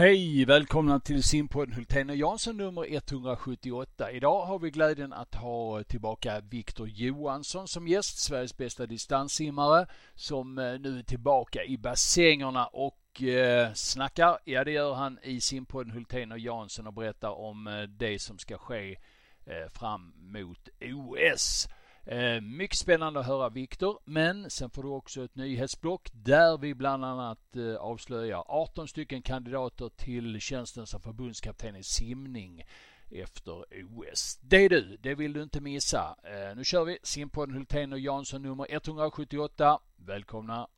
Hej! Välkomna till simpodden Hultén och Jansson nummer 178. Idag har vi glädjen att ha tillbaka Viktor Johansson som gäst, Sveriges bästa distanssimmare, som eh, nu är tillbaka i bassängerna och eh, snackar. Ja, det gör han i simpodden Hultén och Jansson och berättar om eh, det som ska ske eh, fram mot OS. Eh, mycket spännande att höra Viktor, men sen får du också ett nyhetsblock där vi bland annat eh, avslöjar 18 stycken kandidater till tjänsten som förbundskapten i simning efter OS. Det är du, det vill du inte missa. Eh, nu kör vi simpodden Hultén och Jansson nummer 178. Välkomna!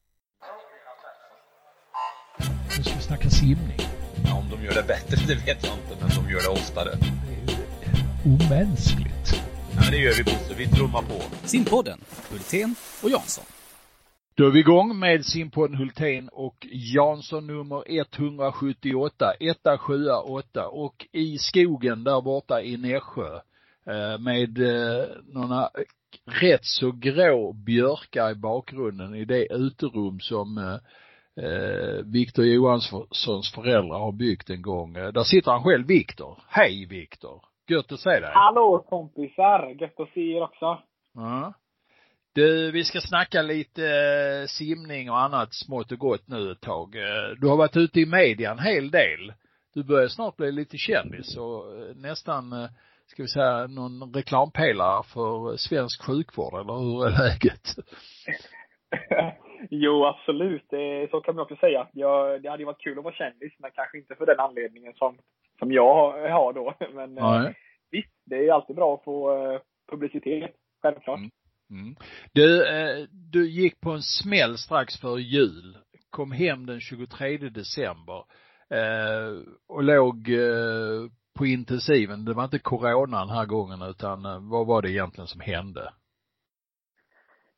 Nu ska vi snacka simning. Ja, om de gör det bättre, det vet jag inte, men de gör det oftare. Det är ju omänskligt. Ja, men det gör vi Bosse, vi trummar på. Simpodden, Hultén och Jansson. Då är vi igång med simpodden Hultén och Jansson nummer 178, 1, 7, 8 och i skogen där borta i Nässjö eh, med eh, några rätt så grå björkar i bakgrunden i det uterum som eh, Viktor Johanssons föräldrar har byggt en gång. Där sitter han själv, Viktor. Hej Viktor! Gött att se dig. Hallå kompisar! Gött att se er också. Ja. Du, vi ska snacka lite eh, simning och annat smått och gott nu ett tag. Eh, du har varit ute i media en hel del. Du börjar snart bli lite kändis och eh, nästan, ska vi säga, någon reklampelare för svensk sjukvård, eller hur är läget? jo, absolut. Så kan man också säga. Jag, det hade ju varit kul att vara kändis, men kanske inte för den anledningen som, som jag har- då. Men eh, Nej. visst, det är alltid bra att få eh, publicitet. Självklart. Mm. Mm. Du, eh, du gick på en smäll strax före jul. Kom hem den 23 december. Eh, och låg eh, på intensiven. Det var inte corona den här gången utan eh, vad var det egentligen som hände?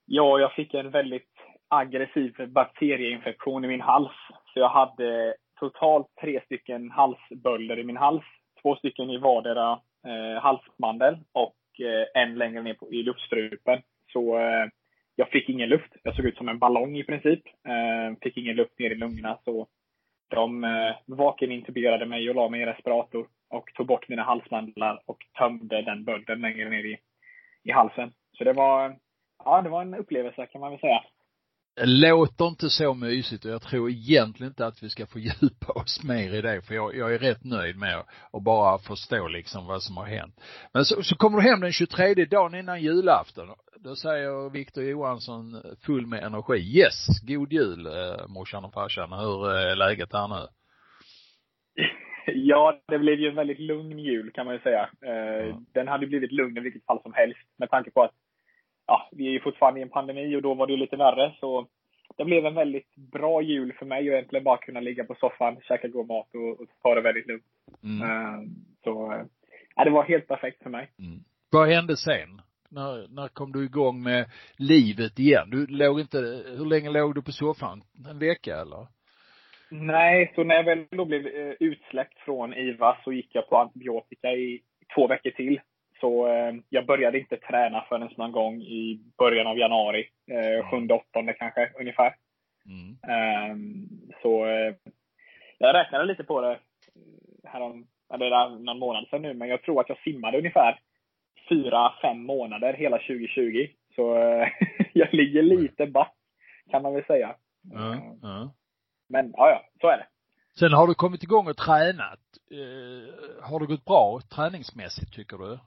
Ja, jag fick en väldigt aggressiv bakterieinfektion i min hals. Så jag hade totalt tre stycken halsbölder i min hals. Två stycken i vardera eh, halsmandel och eh, en längre ner på, i luftstrupen. Så eh, jag fick ingen luft. Jag såg ut som en ballong i princip. Eh, fick ingen luft ner i lungorna. Så de eh, vakenintuberade mig och la mig i respirator och tog bort mina halsmandlar och tömde den bölden längre ner i, i halsen. Så det var, ja, det var en upplevelse kan man väl säga. Låter inte så mysigt och jag tror egentligen inte att vi ska fördjupa oss mer i det för jag, jag är rätt nöjd med att, bara förstå liksom vad som har hänt. Men så, så kommer du hem den 23 dagen innan julafton. Då säger Viktor Johansson full med energi, yes, god jul eh, morsan och farsan, hur eh, är läget här nu? Ja, det blev ju en väldigt lugn jul kan man ju säga. Eh, Ja. Den hade blivit lugn i vilket fall som helst med tanke på att ja, vi är ju fortfarande i en pandemi och då var det lite värre. Så det blev en väldigt bra jul för mig och egentligen bara kunna ligga på soffan, käka god mat och, och ta det väldigt lugnt. Mm. Eh, Så eh, ja, det var helt perfekt för mig. Mm. Vad hände sen? När, när kom du igång med livet igen? Du låg inte, hur länge låg du på soffan? En vecka eller? Nej, så när jag väl då blev eh, utsläppt från IVA så gick jag på antibiotika i två veckor till. Så eh, jag började inte träna förrän någon gång i början av januari. Eh, sjunde, åttonde kanske ungefär. Mm. Ehm, så eh, jag räknade lite på det härom, eller någon månad sedan nu, men jag tror att jag simmade ungefär fyra, fem månader hela 2020. Så eh, jag ligger lite back kan man väl säga. Ehm, ja. Men ja, ja, så är det. Sen har du kommit igång och tränat. Eh, har det gått bra träningsmässigt tycker du?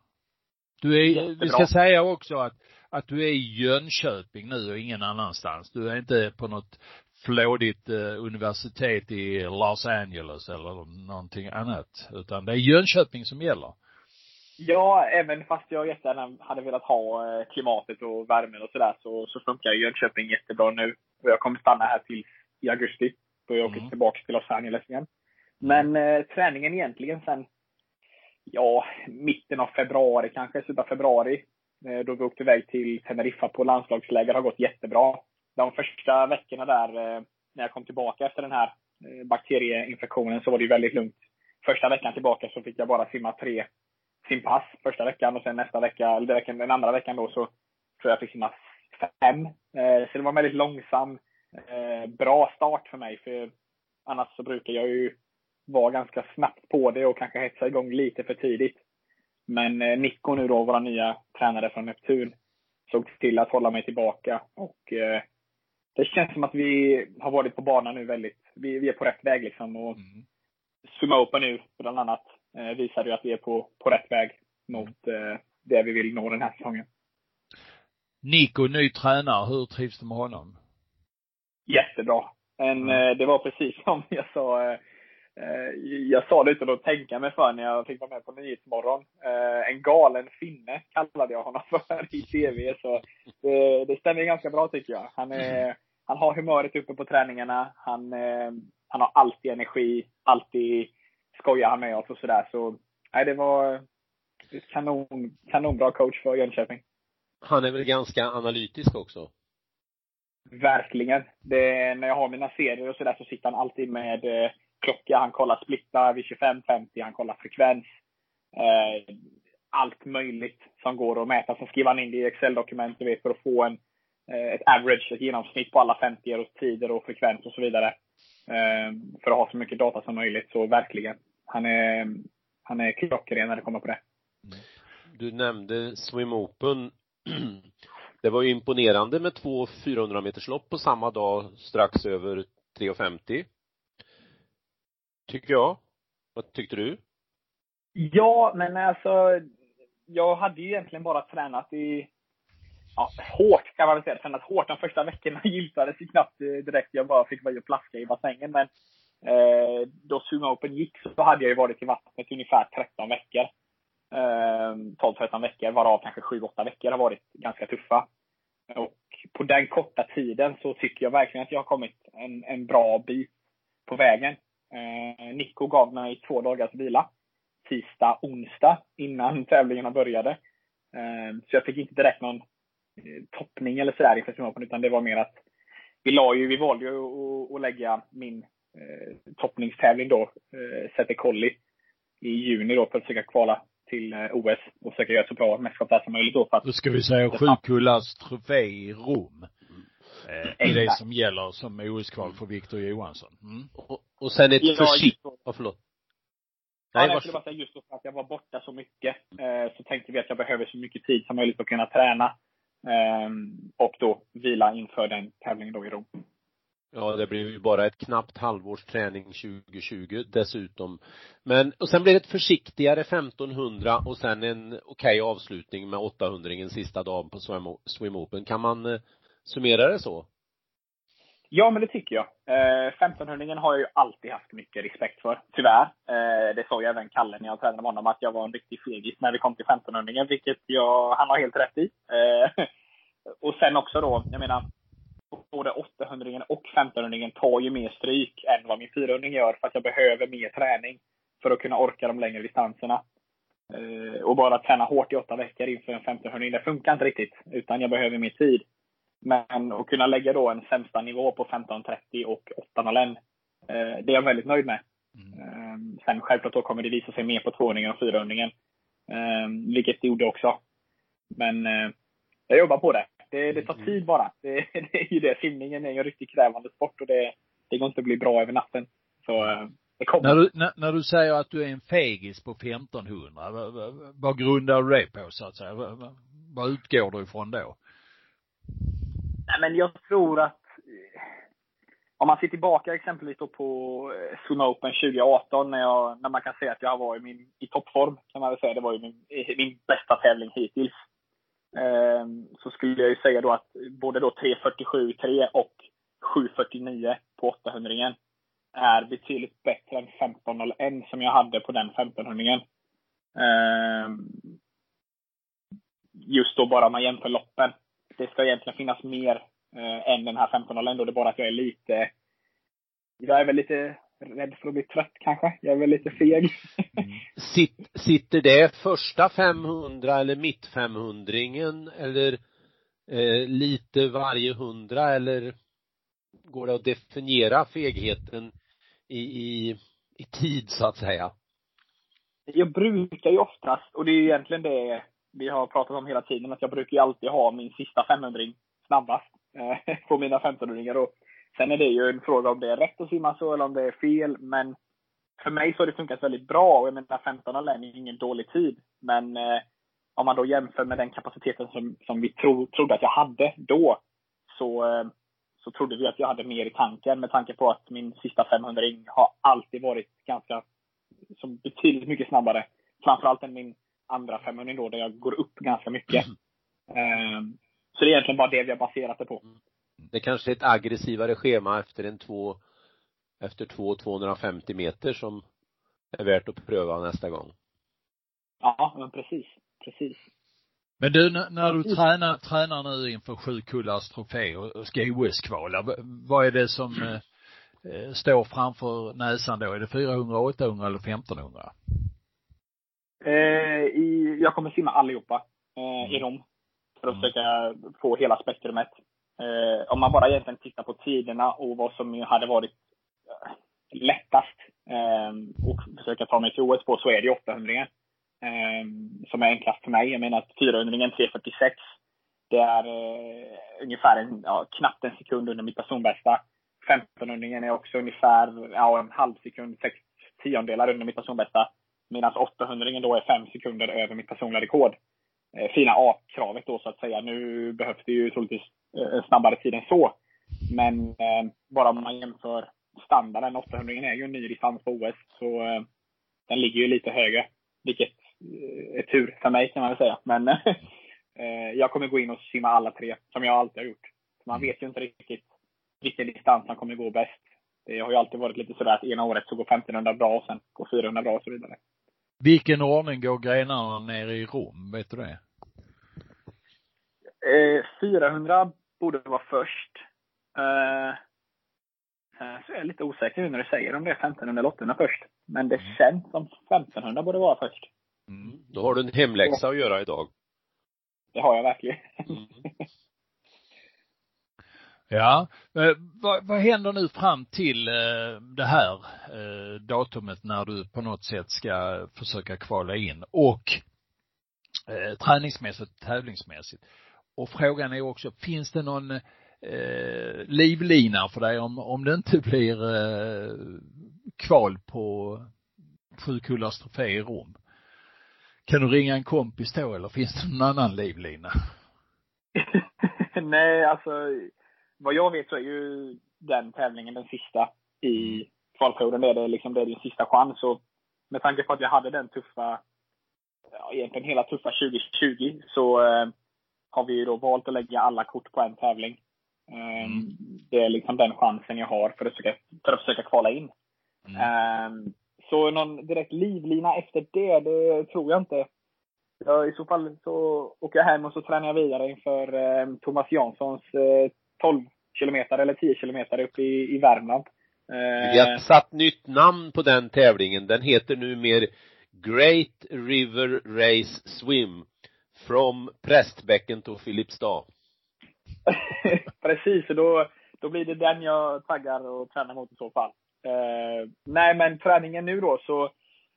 Du är, Jättebra. vi ska säga också att, att du är i Jönköping nu och ingen annanstans. Du är inte på något flådigt eh, universitet i Los Angeles eller någonting annat. Utan det är Jönköping som gäller. Ja, även fast jag jättegärna hade velat ha eh, klimatet och värmen och sådär så, så funkar Jönköping jättebra nu. Och jag kommer stanna här till i augusti. Då jag åker Mm. tillbaka till Los Angeles igen. Men eh, träningen egentligen sen, ja, mitten av februari kanske, slutet av februari. Eh, då vi åkte iväg till Teneriffa på landslagsläger har gått jättebra. De första veckorna där, eh, när jag kom tillbaka efter den här eh, bakterieinfektionen, så var det väldigt lugnt. Första veckan tillbaka så fick jag bara simma tre simpass första veckan och sen nästa vecka, eller den andra veckan då så tror jag jag fick simma fem. Så det var en väldigt långsam, bra start för mig. För annars så brukar jag ju var ganska snabbt på det och kanske hetsade igång lite för tidigt. Men eh, Nico nu då, vår nya tränare från Neptun, såg till att hålla mig tillbaka. Och eh, det känns som att vi har varit på banan nu väldigt, vi, vi är på rätt väg liksom. Och mm. Summa Open nu, bland annat, eh, visar ju att vi är på, på rätt väg mot eh, det vi vill nå den här säsongen. Nico, ny tränare, hur trivs du med honom? Jättebra. En, mm. Det var precis som jag sa eh, Eh, jag sa det utan att tänka mig för när jag fick vara med på Nyhetsmorgon. Eh, en galen finne kallade jag honom för i TV. Så det, det stämmer ganska bra tycker jag. Han, är, han har humöret uppe på träningarna. Han, eh, han har alltid energi. Alltid skojar han med oss och sådär. Så nej, det var kanon, kanonbra coach för Jönköping. Han är väl ganska analytisk också? Verkligen. Det, när jag har mina serier och sådär så sitter han alltid med klocka, han kollar splittar vid 25-50, han kollar frekvens. Eh, allt möjligt som går att mäta. Sen skriver han in det i Excel-dokument, vet, för att få en, eh, ett average, ett genomsnitt på alla 50 och tider och frekvens och så vidare. Eh, för att ha så mycket data som möjligt. Så verkligen. Han är, han är klockren när det kommer på det. Du nämnde Swim Open. Det var ju imponerande med två 400 meterslopp på samma dag strax över 3.50 tycker jag. Vad tyckte du? Ja, men alltså, jag hade ju egentligen bara tränat i, ja, hårt kan man väl säga. Tränat hårt. De första veckorna giltades ju knappt eh, direkt. Jag bara fick vara och plaska i bassängen. Men eh, då Sumo Open gick så hade jag ju varit i vattnet ungefär 13 veckor. Eh, 12-13 veckor, varav kanske 7-8 veckor har varit ganska tuffa. Och på den korta tiden så tycker jag verkligen att jag har kommit en, en bra bit på vägen. Eh, Nico gav mig två dagars vila. Tisdag, onsdag innan tävlingarna började. Eh, så jag fick inte direkt någon eh, toppning eller sådär inför Summapen, utan det var mer att vi la ju, vi valde ju att lägga min eh, toppningstävling då, eh, Sette Colli, i juni då för att försöka kvala till eh, OS och försöka göra så bra mästerskap där som möjligt då för att Då ska vi säga Sjukullas trofé i Rom. Eh, är det som gäller som OS-kval för Viktor Johansson. Mm. Och, och sen ett ja, försiktigt, ja, förlåt. Nej, ja, jag skulle bara säga just för att jag var borta så mycket, eh, så tänkte vi att jag behöver så mycket tid som möjligt för att kunna träna. Eh, och då vila inför den tävlingen då i Rom. Ja, det blir ju bara ett knappt halvårs träning 2020 dessutom. Men, och sen blir det ett försiktigare 1500 och sen en okej okay avslutning med 800 ingen sista dagen på Swim, swim Open. Kan man eh, summera det så? Ja, men det tycker jag. Eh, 1500 har jag ju alltid haft mycket respekt för, tyvärr. Eh, det sa ju även Kalle när jag tränade med honom, att jag var en riktig fegis när vi kom till 1500 vilket jag, han har helt rätt i. Eh, och sen också då, jag menar, både 800 och 1500 tar ju mer stryk än vad min 400 gör, för att jag behöver mer träning för att kunna orka de längre distanserna. Eh, och bara träna hårt i åtta veckor inför en 1500 det funkar inte riktigt, utan jag behöver mer tid. Men att kunna lägga då en sämsta nivå på 15.30 och 8.01, eh, det är jag väldigt nöjd med. Mm. Eh, sen självklart då kommer det visa sig mer på 200 och 400 eh, vilket det gjorde också. Men eh, jag jobbar på det. Det, det tar mm. tid bara. Det, det är ju det. Simningen är ju en riktigt krävande sport och det, det går inte att bli bra över natten. Så eh, det kommer. När du, när, när du säger att du är en fegis på 1500, vad, vad, vad grundar du det på så att säga? Vad, vad utgår du ifrån då? Nej, men jag tror att eh, om man ser tillbaka exempelvis då på eh, Open 2018 när, jag, när man kan säga att jag var i, min, i toppform, kan man väl säga. Det var ju min, eh, min bästa tävling hittills. Ehm, så skulle jag ju säga då att både då 3.47,3 och 7.49 på 800 är betydligt bättre än 15.01 som jag hade på den 1500 eh, Just då bara om man jämför loppen det ska egentligen finnas mer eh, än den här 15 ändå. Det är bara att jag är lite, jag är väl lite rädd för att bli trött kanske. Jag är väl lite feg. Mm. Sitt, sitter det första 500 eller mitt 500 eller eh, lite varje hundra eller går det att definiera fegheten i, i, i tid så att säga? Jag brukar ju oftast, och det är egentligen det vi har pratat om hela tiden, att jag brukar ju alltid ha min sista 500 snabbast eh, på mina 1500 och Sen är det ju en fråga om det är rätt att simma så eller om det är fel, men för mig så har det funkat väldigt bra. Och jag menar 15 är ingen dålig tid. Men eh, om man då jämför med den kapaciteten som, som vi tro, trodde att jag hade då, så, eh, så trodde vi att jag hade mer i tanken med tanke på att min sista 500 ring har alltid varit ganska, som betydligt mycket snabbare. Framförallt än min andra 500 då, där jag går upp ganska mycket. Mm. så det är egentligen bara det vi har baserat det på. Det kanske är ett aggressivare schema efter en två, efter två 250 meter som är värt att pröva nästa gång. Ja, men precis. Precis. Men du, när du tränar, tränar nu inför sju kullars trofé och ska OS-kvala, vad är det som eh, eh, står framför näsan då? Är det 400, 800 eller 1500? Eh, i, jag kommer simma allihopa eh, i Rom. För att mm. försöka få hela spektrumet. Eh, om man bara egentligen tittar på tiderna och vad som hade varit lättast och försöka ta mig till OS på så är det 800 Ehm, som är enklast för mig. Jag menar att 400 346, det är ungefär en, ja, knappt en sekund under mitt personbästa. 1500 är också ungefär ja, en halv sekund, sex tiondelar under mitt personbästa. Medan 800 då är fem sekunder över mitt personliga rekord. Eh, fina A-kravet då så att säga. Nu behövs det ju troligtvis eh, snabbare tid än så. Men eh, bara om man jämför standarden, 800 är ju en ny distans på OS, så eh, den ligger ju lite högre. Vilket eh, är tur för mig kan man väl säga. Men eh, jag kommer gå in och simma alla tre, som jag alltid har gjort. Man vet ju inte riktigt vilken distans man kommer gå bäst. Det har ju alltid varit lite sådär att ena året så går 1500 bra och sen går 400 bra och så vidare. Vilken ordning går grenarna ner i Rom? Vet du det? Eh, 400 borde vara först. Eh, så är jag lite osäker nu när du säger om det är 1500 eller 800 först. Men det mm. känns som 1500 borde vara först. Mm. Då har du en hemläxa att göra idag. Det har jag verkligen. Mm. Ja, eh, vad, vad händer nu fram till eh, det här eh, datumet när du på något sätt ska försöka kvala in och eh, träningsmässigt, tävlingsmässigt? Och frågan är också, finns det någon eh, livlina för dig om, om det inte blir eh, kval på sju kullars trofé i Rom? Kan du ringa en kompis då eller finns det någon annan livlina? Nej, alltså vad jag vet så är ju den tävlingen den sista i mm. kvalperioden. Det är det liksom, det är din sista chans. Och med tanke på att jag hade den tuffa, ja, egentligen hela tuffa 2020 så eh, har vi ju då valt att lägga alla kort på en tävling. Eh, mm. Det är liksom den chansen jag har för att försöka, för att försöka kvala in. Mm. Eh, så någon direkt livlina efter det, det tror jag inte. Ja, I så fall så åker jag hem och så tränar jag vidare inför eh, Thomas Janssons eh, 12 kilometer eller 10 kilometer upp i, i Värmland. Eh, Vi har satt nytt namn på den tävlingen. Den heter nu mer Great River Race Swim from Prästbäcken to Filipstad. Precis, och då, då blir det den jag taggar och tränar mot i så fall. Eh, nej, men träningen nu då så,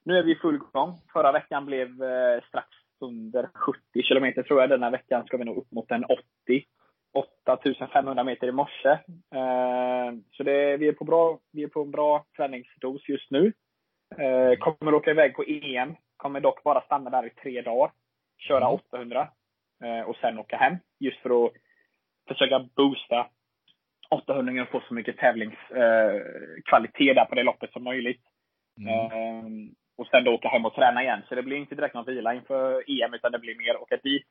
nu är vi i full gång. Förra veckan blev eh, strax under 70 kilometer tror jag. Denna veckan ska vi nog upp mot en 80. 8500 meter i morse. Eh, så det, vi, är på bra, vi är på en bra träningsdos just nu. Eh, kommer åka iväg på EM. Kommer dock bara stanna där i tre dagar. Köra 800 mm. eh, och sen åka hem. Just för att försöka boosta 800 och få så mycket tävlingskvalitet där på det loppet som möjligt. Mm. Och sen då åka hem och träna igen. Så det blir inte direkt någon vila inför EM, utan det blir mer åka dit,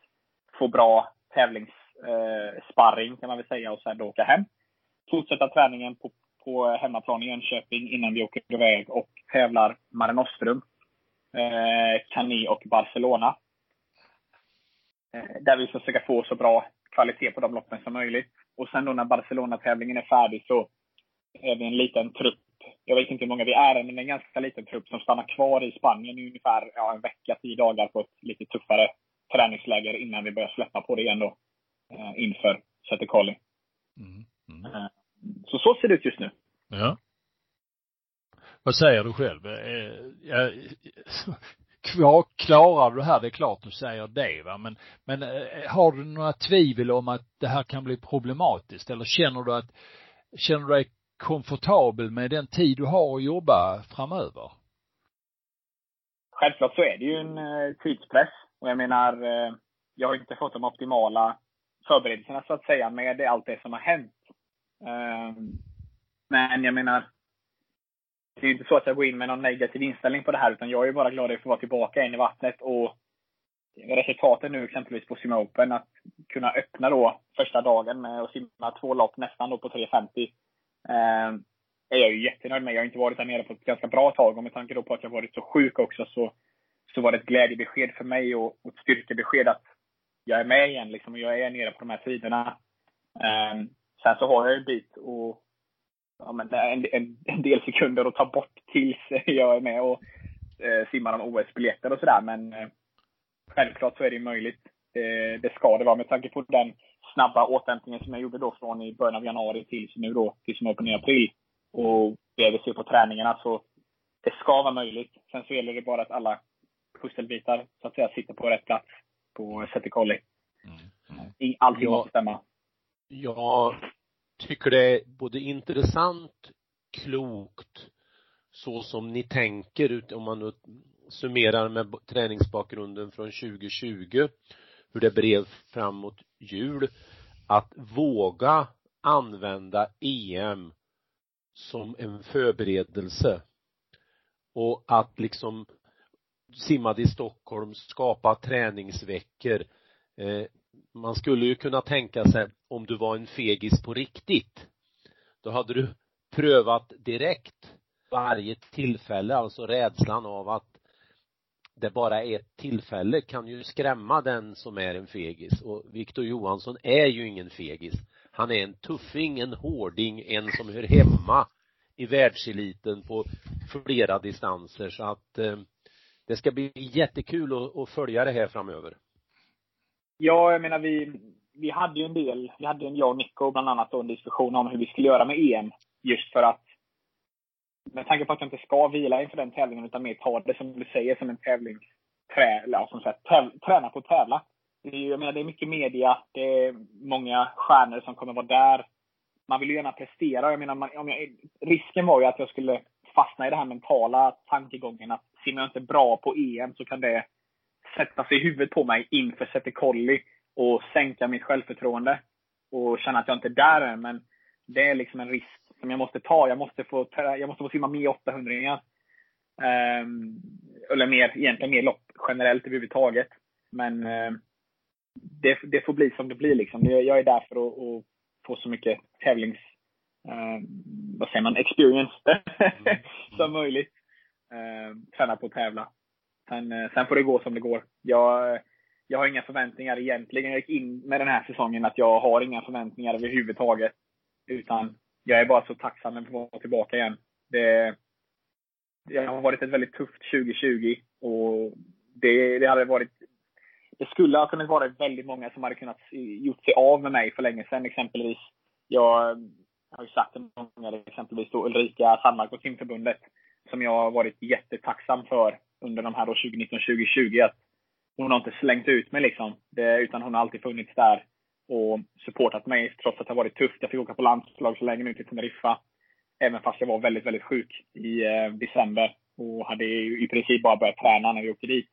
få bra Eh, sparring kan man väl säga och sen då åka hem. Fortsätta träningen på, på hemmaplan i Jönköping innan vi åker iväg och tävlar Mare Nostrum, eh, Cani och Barcelona. Eh, där vi ska försöka få så bra kvalitet på de loppen som möjligt. Och sen då när Barcelona-tävlingen är färdig så är vi en liten trupp. Jag vet inte hur många vi är men en ganska liten trupp som stannar kvar i Spanien i ungefär ja, en vecka, tio dagar på ett lite tuffare träningsläger innan vi börjar släppa på det igen då. Eh, inför Sätekali. Mm. Mm. Eh, så så ser det ut just nu. Ja. Vad säger du själv? Eh, jag, klarar du det här? Det är klart du säger det va, men, men eh, har du några tvivel om att det här kan bli problematiskt eller känner du att, känner du dig komfortabel med den tid du har att jobba framöver? självklart så är det ju en tidspress. Och jag menar, jag har inte fått de optimala förberedelserna så att säga med allt det som har hänt. Ehm, men jag menar, det är ju inte så att jag går in med någon negativ inställning på det här, utan jag är bara glad att få vara tillbaka in i vattnet. Och resultaten nu exempelvis på Simma Open, att kunna öppna då första dagen med att simma två lopp nästan då på 3.50. Eh, är jag ju jättenöjd med. Jag har inte varit där nere på ett ganska bra tag och med tanke då på att jag varit så sjuk också så, så var det ett glädjebesked för mig och, och ett styrkebesked att jag är med igen liksom och jag är nere på de här tiderna. Um, ehm, sen så har jag en bit och ja, men en, en, en del sekunder att ta bort tills jag är med och eh, simmar om OS-biljetter och sådär. Men eh, självklart så är det möjligt. Det, det ska det vara med tanke på den snabba återhämtningen som jag gjorde då från i början av januari tills nu då, tills Open i april. Och det vi ser på träningarna så det ska vara möjligt. Sen så gäller det bara att alla pusselbitar så att säga sitter på rätt plats på Sette Colli. Mm. Mm. Allting ja, måste stämma. Jag tycker det är både intressant, klokt, så som ni tänker, om man nu summerar med träningsbakgrunden från 2020, hur det blev framåt jul, att våga använda EM som en förberedelse och att liksom simmade i Stockholm, skapa träningsveckor. Eh, man skulle ju kunna tänka sig om du var en fegis på riktigt, då hade du prövat direkt varje tillfälle, alltså rädslan av att det bara är ett tillfälle kan ju skrämma den som är en fegis och Viktor Johansson är ju ingen fegis. Han är en tuffing, en hårding, en som hör hemma i världseliten på flera distanser så att eh, det ska bli jättekul att, att följa det här framöver. Ja, jag menar vi, vi hade ju en del, vi hade en, jag och Nico bland annat då en diskussion om hur vi skulle göra med EM. Just för att, med tanke på att jag inte ska vila inför den tävlingen utan mer ta det som du säger som en tävling, trä, eller, som sagt, täv, träna på att tävla. Det är, jag menar, det är mycket media, det är många stjärnor som kommer vara där. Man vill ju gärna prestera. Jag menar, man, om jag, risken var ju att jag skulle fastna i den här mentala tankegången att simmar jag inte bra på EM så kan det sätta sig i huvudet på mig inför Sette Colli och sänka mitt självförtroende och känna att jag inte är där än. Men det är liksom en risk som jag måste ta. Jag måste få, jag måste få simma mer 800 um, ehm, Eller mer, egentligen mer lopp generellt överhuvudtaget. Men um, det, det, får bli som det blir liksom. Jag är där för att, att få så mycket tävlings, uh, vad säger man, experience mm. som möjligt eh, träna på att tävla. Sen, eh, sen får det gå som det går. Jag, eh, jag har inga förväntningar egentligen. Jag gick in med den här säsongen att jag har inga förväntningar överhuvudtaget. Utan jag är bara så tacksam att få vara tillbaka igen. Det, det har varit ett väldigt tufft 2020 och det, det hade varit det skulle ha kunnat vara väldigt många som hade kunnat gjort sig av med mig för länge sedan exempelvis. Jag har ju sagt det många exempelvis då Ulrika Sandmark på simförbundet som jag har varit jättetacksam för under de här 2019-2020 att hon har inte slängt ut mig liksom. Det, utan hon har alltid funnits där och supportat mig trots att det har varit tufft. Jag fick åka på landslagsläger nu till Teneriffa. Även fast jag var väldigt, väldigt sjuk i eh, december och hade i princip bara börjat träna när vi åkte dit.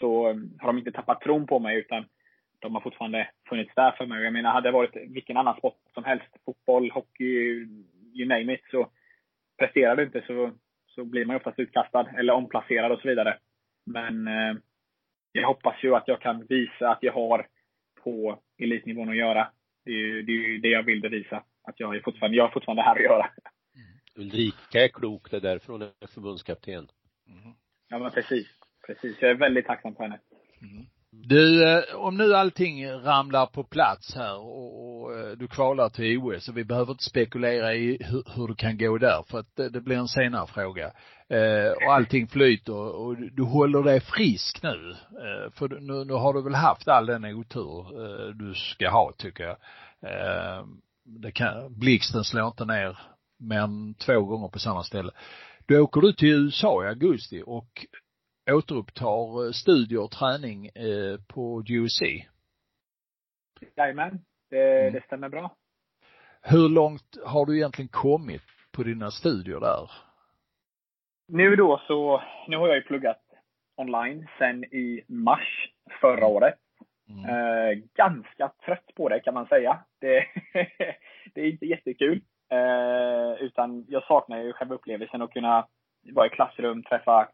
Så eh, har de inte tappat tron på mig utan de har fortfarande funnits där för mig. Jag menar, hade det varit vilken annan sport som helst, fotboll, hockey, you name it, så presterar du inte så, så blir man oftast utkastad eller omplacerad och så vidare. Men eh, jag hoppas ju att jag kan visa att jag har på elitnivån att göra. Det är ju det, är det jag vill bevisa. Att jag är fortfarande, jag är fortfarande här att göra. Mm. Ulrika är klok, det är därför hon är förbundskapten. Mm. Ja men precis. Precis. Jag är väldigt tacksam för henne. Mm. Du, eh, om nu allting ramlar på plats här och, du kvalar till OS och vi behöver inte spekulera i hur, hur det kan gå där för att det, det blir en senare fråga. Eh, och allting flyter och du håller dig frisk nu. Eh, för nu, nu har du väl haft all den otur eh, du ska ha tycker jag. Eh, det kan, blixten slår inte ner mer än två gånger på samma ställe. Då åker du till USA i augusti och återupptar eh, studier och träning eh, på GOC. Jajamän, det, mm. det stämmer bra. Hur långt har du egentligen kommit på dina studier där? Nu då så, nu har jag ju pluggat online sen i mars förra året. Mm. Eh, ganska trött på det kan man säga. Det, det är inte jättekul. Eh, utan jag saknar ju själva upplevelsen att kunna vara i klassrum, träffa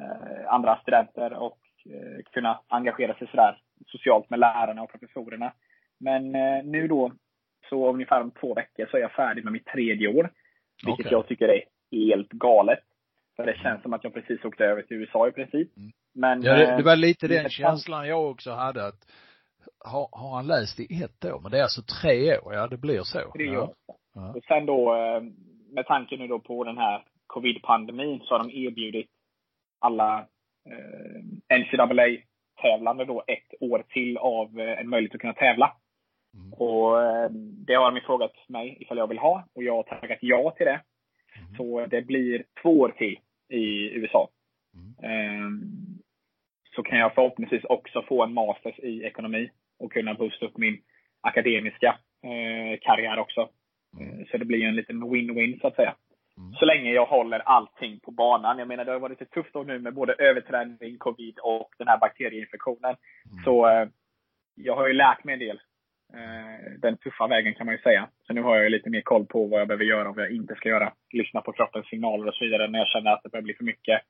eh, andra studenter och eh, kunna engagera sig sådär socialt med lärarna och professorerna. Men eh, nu då, så ungefär om två veckor så är jag färdig med mitt tredje år. Vilket okay. jag tycker är helt galet. För det känns som att jag precis åkte över till USA i princip. Mm. Men, ja, det, det var lite den känslan jag också hade att har, har han läst i ett år? Men det är alltså tre år, ja det blir så. Tre år. Ja. Och sen då, eh, med tanke nu då på den här covid-pandemin så har de erbjudit alla eh, NCAA-tävlande då ett år till av eh, en möjlighet att kunna tävla. Mm. Och eh, det har de frågat mig ifall jag vill ha och jag har tackat ja till det. Mm. Så det blir två år till i USA. Mm. Eh, så kan jag förhoppningsvis också få en masters i ekonomi och kunna boosta upp min akademiska eh, karriär också. Mm. Så det blir en liten win-win så att säga. Mm. Så länge jag håller allting på banan. Jag menar det har varit ett tufft år nu med både överträning, covid och den här bakterieinfektionen. Mm. Så eh, jag har ju lärt mig en del. Eh, den tuffa vägen kan man ju säga. Så nu har jag lite mer koll på vad jag behöver göra och vad jag inte ska göra. Lyssna på kroppens signaler och så vidare när jag känner att det börjar bli för mycket.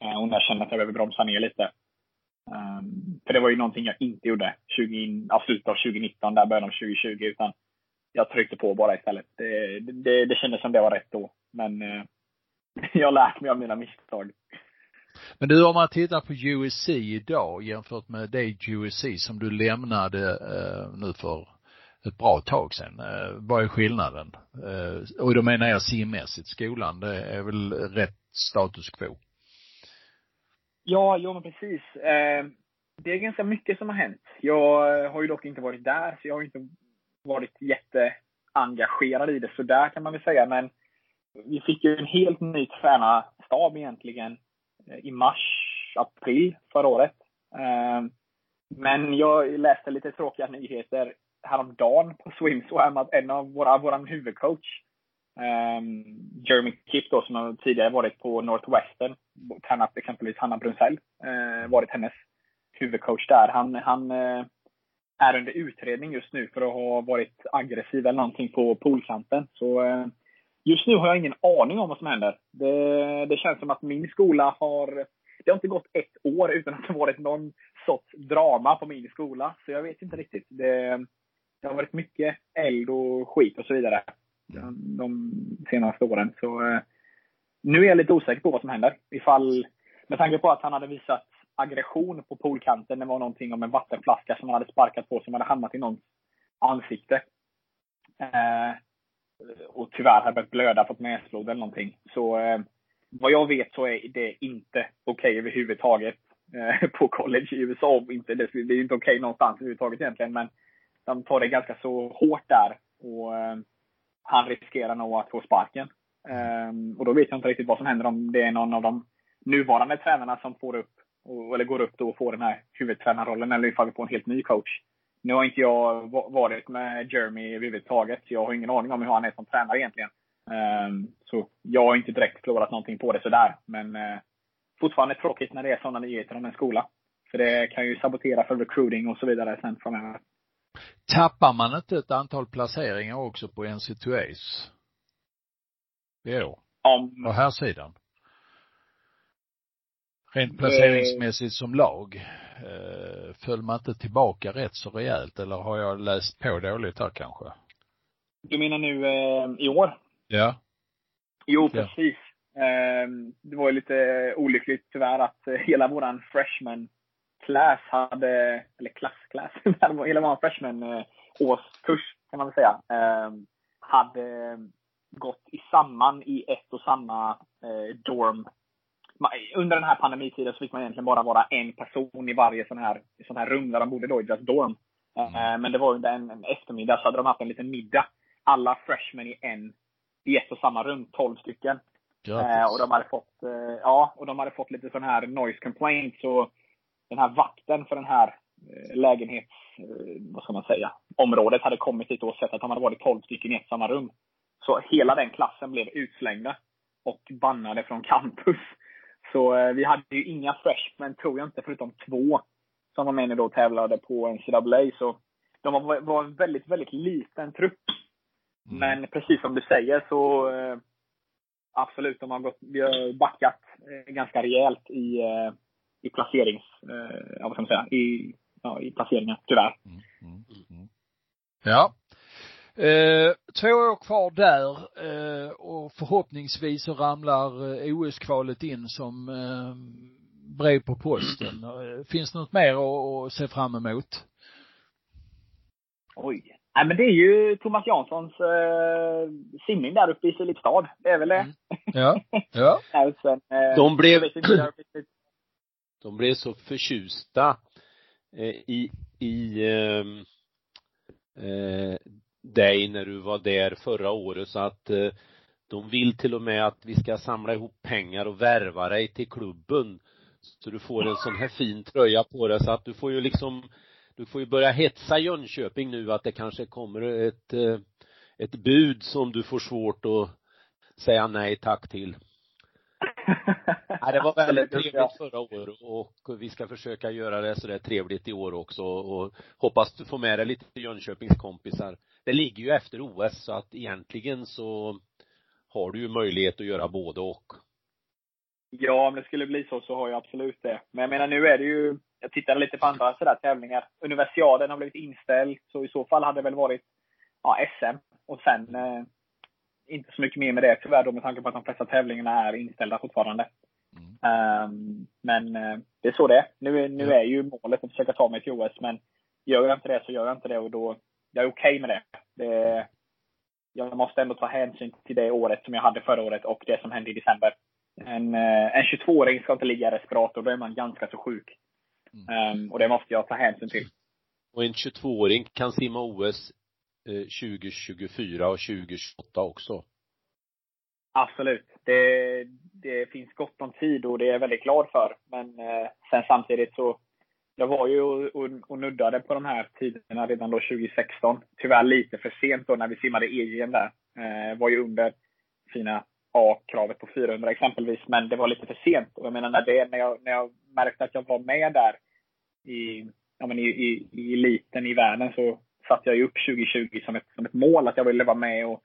Eh, och när jag känner att jag behöver bromsa ner lite. Ehm, för det var ju någonting jag inte gjorde 20, ja, slutet av 2019, där början av 2020. Utan jag tryckte på bara istället. Det, det, det kändes som det var rätt då. Men eh, jag har lärt mig av mina misstag. Men du, om man tittar på USC idag jämfört med det USC som du lämnade eh, nu för ett bra tag sedan. Eh, vad är skillnaden? Eh, och då menar jag simmässigt. Skolan, det är väl rätt status quo? Ja, jo men precis. Eh, det är ganska mycket som har hänt. Jag har ju dock inte varit där, så jag har inte varit jätteengagerad i det så där kan man väl säga. Men vi fick ju en helt ny tränarstab egentligen i mars, april förra året. Eh, men jag läste lite tråkiga nyheter häromdagen på Swimswam att en av våra, våran huvudcoach, ehm, Jeremy Kipp då, som har tidigare varit på Northwestern, tränat exempelvis Hanna Brunsell, eh, varit hennes huvudcoach där. Han, han eh, är under utredning just nu för att ha varit aggressiv eller någonting på poolkanten. Så just nu har jag ingen aning om vad som händer. Det, det känns som att min skola har det har inte gått ett år utan att det varit någon sorts drama på min skola. Så jag vet inte riktigt. Det, det har varit mycket eld och skit och så vidare de, de senaste åren. Så eh, nu är jag lite osäker på vad som händer. Ifall, med tanke på att han hade visat aggression på poolkanten. Det var någonting om en vattenflaska som han hade sparkat på som hade hamnat i någons ansikte. Eh, Eh, och tyvärr hade börjat blöda, fått näsblod eller någonting. Så eh, vad jag vet så är det inte okej okay överhuvudtaget eh, på college i USA. Inte, det, är inte okej okay någonstans överhuvudtaget egentligen. Men de tar det ganska så hårt där. Och eh, han riskerar nog att få sparken. Eh, och då vet jag inte riktigt vad som händer om det är någon av de nuvarande tränarna som får upp, eller går upp då och får den här huvudtränarrollen, eller ifall vi får en helt ny coach. Nu har inte jag varit med Jeremy överhuvudtaget. Jag har ingen aning om hur han är som tränare egentligen. Um, så jag har inte direkt förlorat någonting på det sådär. Men uh, fortfarande tråkigt när det är sådana nyheter om en skola. För det kan ju sabotera för recruiting och så vidare sen framöver. Tappar man inte ett antal placeringar också på NC2As? I år? Om... På här sidan. Rent placeringsmässigt som lag. Eh, föll man inte tillbaka rätt så rejält eller har jag läst på dåligt här kanske? Du menar nu eh, i år? Ja. Jo, precis. Ja. Eh, det var ju lite olyckligt tyvärr att eh, hela våran freshman class hade, eller klass, class, hela vår freshman eh, årskurs kan man väl säga, eh, hade gått i samman i ett och samma eh, dorm. Under den här pandemitiden så fick man egentligen bara vara en person i varje sån här, sån här rum där de bodde då, i deras dorm. Mm. Men det var under en, en eftermiddag så hade de haft en liten middag. Alla freshmen i en, i ett och samma rum, 12 stycken. Grattis. och de hade fått, ja, och de hade fått lite sån här noise complaints och den här vakten för den här eh, lägenhets, eh, vad ska man säga, området hade kommit dit och sett att de hade varit 12 stycken i ett samma rum. Så hela den klassen blev utslängda och bannade från campus. Så eh, vi hade ju inga freshmen, tror jag inte, förutom två som var med nu då och tävlade på NCAA. Så de var, var en väldigt, väldigt liten trupp. Mm. Men precis som du säger så eh, absolut, de har gått, vi har backat eh, ganska rejält i, i placerings, eh, vad ska man säga, i, ja, i placeringar, tyvärr. Mm, mm, mm. Ja. Eh, två år kvar där eh, och förhoppningsvis så ramlar eh, OS-kvalet in som eh, brev på posten. Eh, Finns det något mer att, att se fram emot? Oj. Nej, men det är ju Thomas Janssons eh, simning där uppe i Filipstad. Det är väl det. Mm. Ja. Ja. Sen, eh, De blev-. De blev så förtjusta eh, i, i ehm, eh, dig när du var där förra året så att eh, de vill till och med att vi ska samla ihop pengar och värva dig till klubben. Så du får en sån här fin tröja på dig så att du får ju liksom, du får ju börja hetsa Jönköping nu att det kanske kommer ett, eh, ett bud som du får svårt att säga nej tack till. Nej, det var väldigt trevligt förra året och vi ska försöka göra det så där trevligt i år också och hoppas du får med dig lite Jönköpings kompisar. Det ligger ju efter OS så att egentligen så har du ju möjlighet att göra både och. Ja, om det skulle bli så, så har jag absolut det. Men jag menar, nu är det ju, jag tittade lite på andra sådär tävlingar. Universiaden har blivit inställd, så i så fall hade det väl varit ja, SM. Och sen eh, inte så mycket mer med det tyvärr då, med tanke på att de flesta tävlingarna är inställda fortfarande. Mm. Ehm, men eh, det är så det är. Nu, nu Ja. är ju målet att försöka ta mig till OS, men gör jag inte det så gör jag inte det och då, jag är okej med det. det. Jag måste ändå ta hänsyn till det året som jag hade förra året och det som hände i december. En, eh, en 22-åring ska inte ligga i respirator, då är man ganska så sjuk. Mm. Ehm, och det måste jag ta hänsyn till. Och en 22-åring kan simma OS eh, 2024 och 2028 också. Absolut. Det, det finns gott om tid och det är jag väldigt glad för. Men eh, sen samtidigt så, jag var ju och, och, och nuddade på de här tiderna redan då 2016. Tyvärr lite för sent då när vi simmade EGM där. Eh, var ju under fina A-kravet på 400 exempelvis, men det var lite för sent. Och jag menar, när, det, när, jag, när jag märkte att jag var med där i, ja, men i, i, i eliten i världen så satte jag ju upp 2020 som ett, som ett mål att jag ville vara med och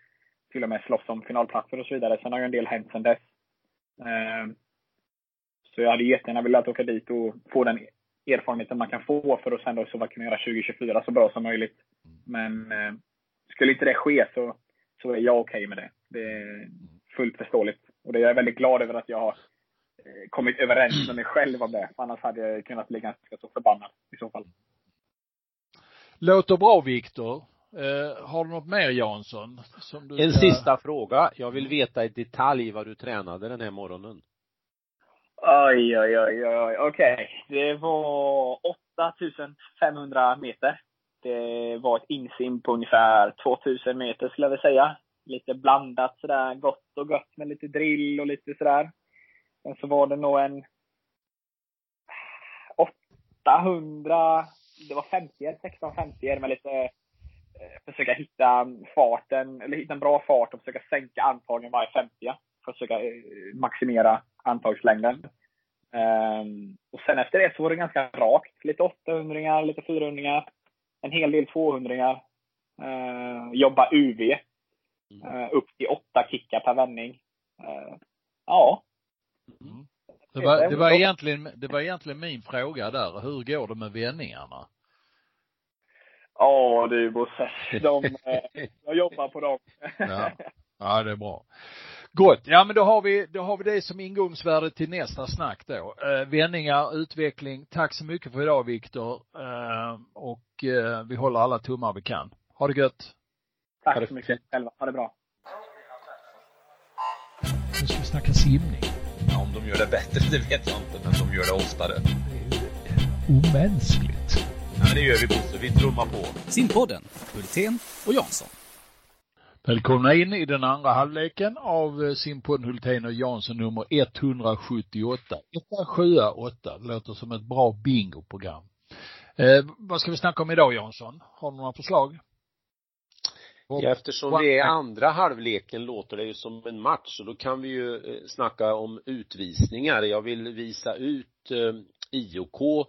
till och med slåss om finalplatser och så vidare. Sen har ju en del hänt sen dess. Eh, Så jag hade jättegärna velat åka dit och få den erfarenheten man kan få för att sen då så bara kunna göra 2024 så bra som möjligt. Men eh, skulle inte det ske så, så är jag okej med det. Det är fullt förståeligt. Och det är jag väldigt glad över att jag har eh, kommit överens med mig själv om det. Annars hade jag kunnat bli ganska så förbannad i så fall. Låter bra Viktor. Eh, har du något mer Jansson? Som du En ska- sista fråga. Jag vill veta i detalj vad du tränade den här morgonen. Oj, oj, oj, oj. Okej. Det var 8500 meter. Det var ett insim på ungefär 2000 meter skulle jag vilja säga. Lite blandat sådär, gott och gött med lite drill och lite sådär. Sen så var det nog en 800, det var 50 1650 med lite eh, försöka hitta farten, eller hitta en bra fart och försöka sänka antagen varje 50 för att försöka eh, maximera antagslängden. Ehm, och sen efter det så var det ganska rakt. Lite 800 lite 400 en hel del 200 uh, Jobba UV. eh, upp till åtta kickar per vändning. Eh, ja. Mm. Det var, det, var egentligen, det var egentligen min fråga där. Hur går det med vändningarna? Ja du Bosse. De, eh, jag jobbar på dem. Ja. Ja, det är bra. Gott. Ja, men då har vi, då har vi det som ingångsvärde till nästa snack då. Eh, vändningar, utveckling. Tack så mycket för idag Viktor. Eh, och eh, vi håller alla tummar vi kan. Ha det gött. Tack så mycket själva. Ha det bra. Nu ska vi snacka simning. Ja, om de gör det bättre, det vet jag inte, men de gör det oftare. Det omänskligt. Ja, det gör vi Bosse, vi trummar på. Simpodden, Hultén och Jansson. Välkomna in i den andra halvleken av eh, simpodden Hultén och Jansson nummer 178. 178 låter som ett bra bingoprogram. Eh, vad ska vi snacka om idag Jansson? Har du några förslag? Ja, eftersom vi är andra halvleken låter det ju som en match och då kan vi ju eh, snacka om utvisningar. Jag vill visa ut eh, IOK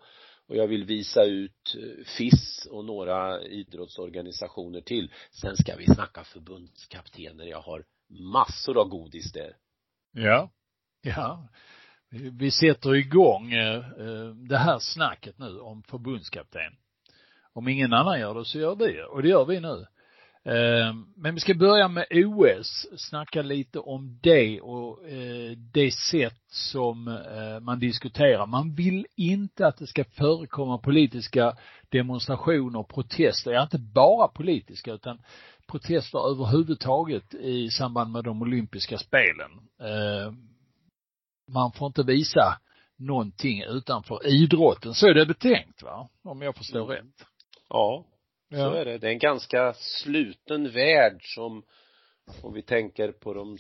och jag vill visa ut eh, FIS och några idrottsorganisationer till. Sen ska vi snacka förbundskaptener. Jag har massor av godis där. Ja. Ja. Vi sätter igång eh, eh, det här snacket nu om förbundskapten. Om ingen annan gör det så gör vi det och det gör vi nu. Men vi ska börja med OS, snacka lite om det och eh, det sätt som eh, man diskuterar. Man vill inte att det ska förekomma politiska demonstrationer och protester, ja inte bara politiska utan protester överhuvudtaget i samband med de olympiska spelen. Ehm, man får inte visa någonting utanför idrotten. Så är det betänkt va? Om jag förstår mm. rätt. Ja, så är det. Det är en ganska sluten värld som om vi tänker på de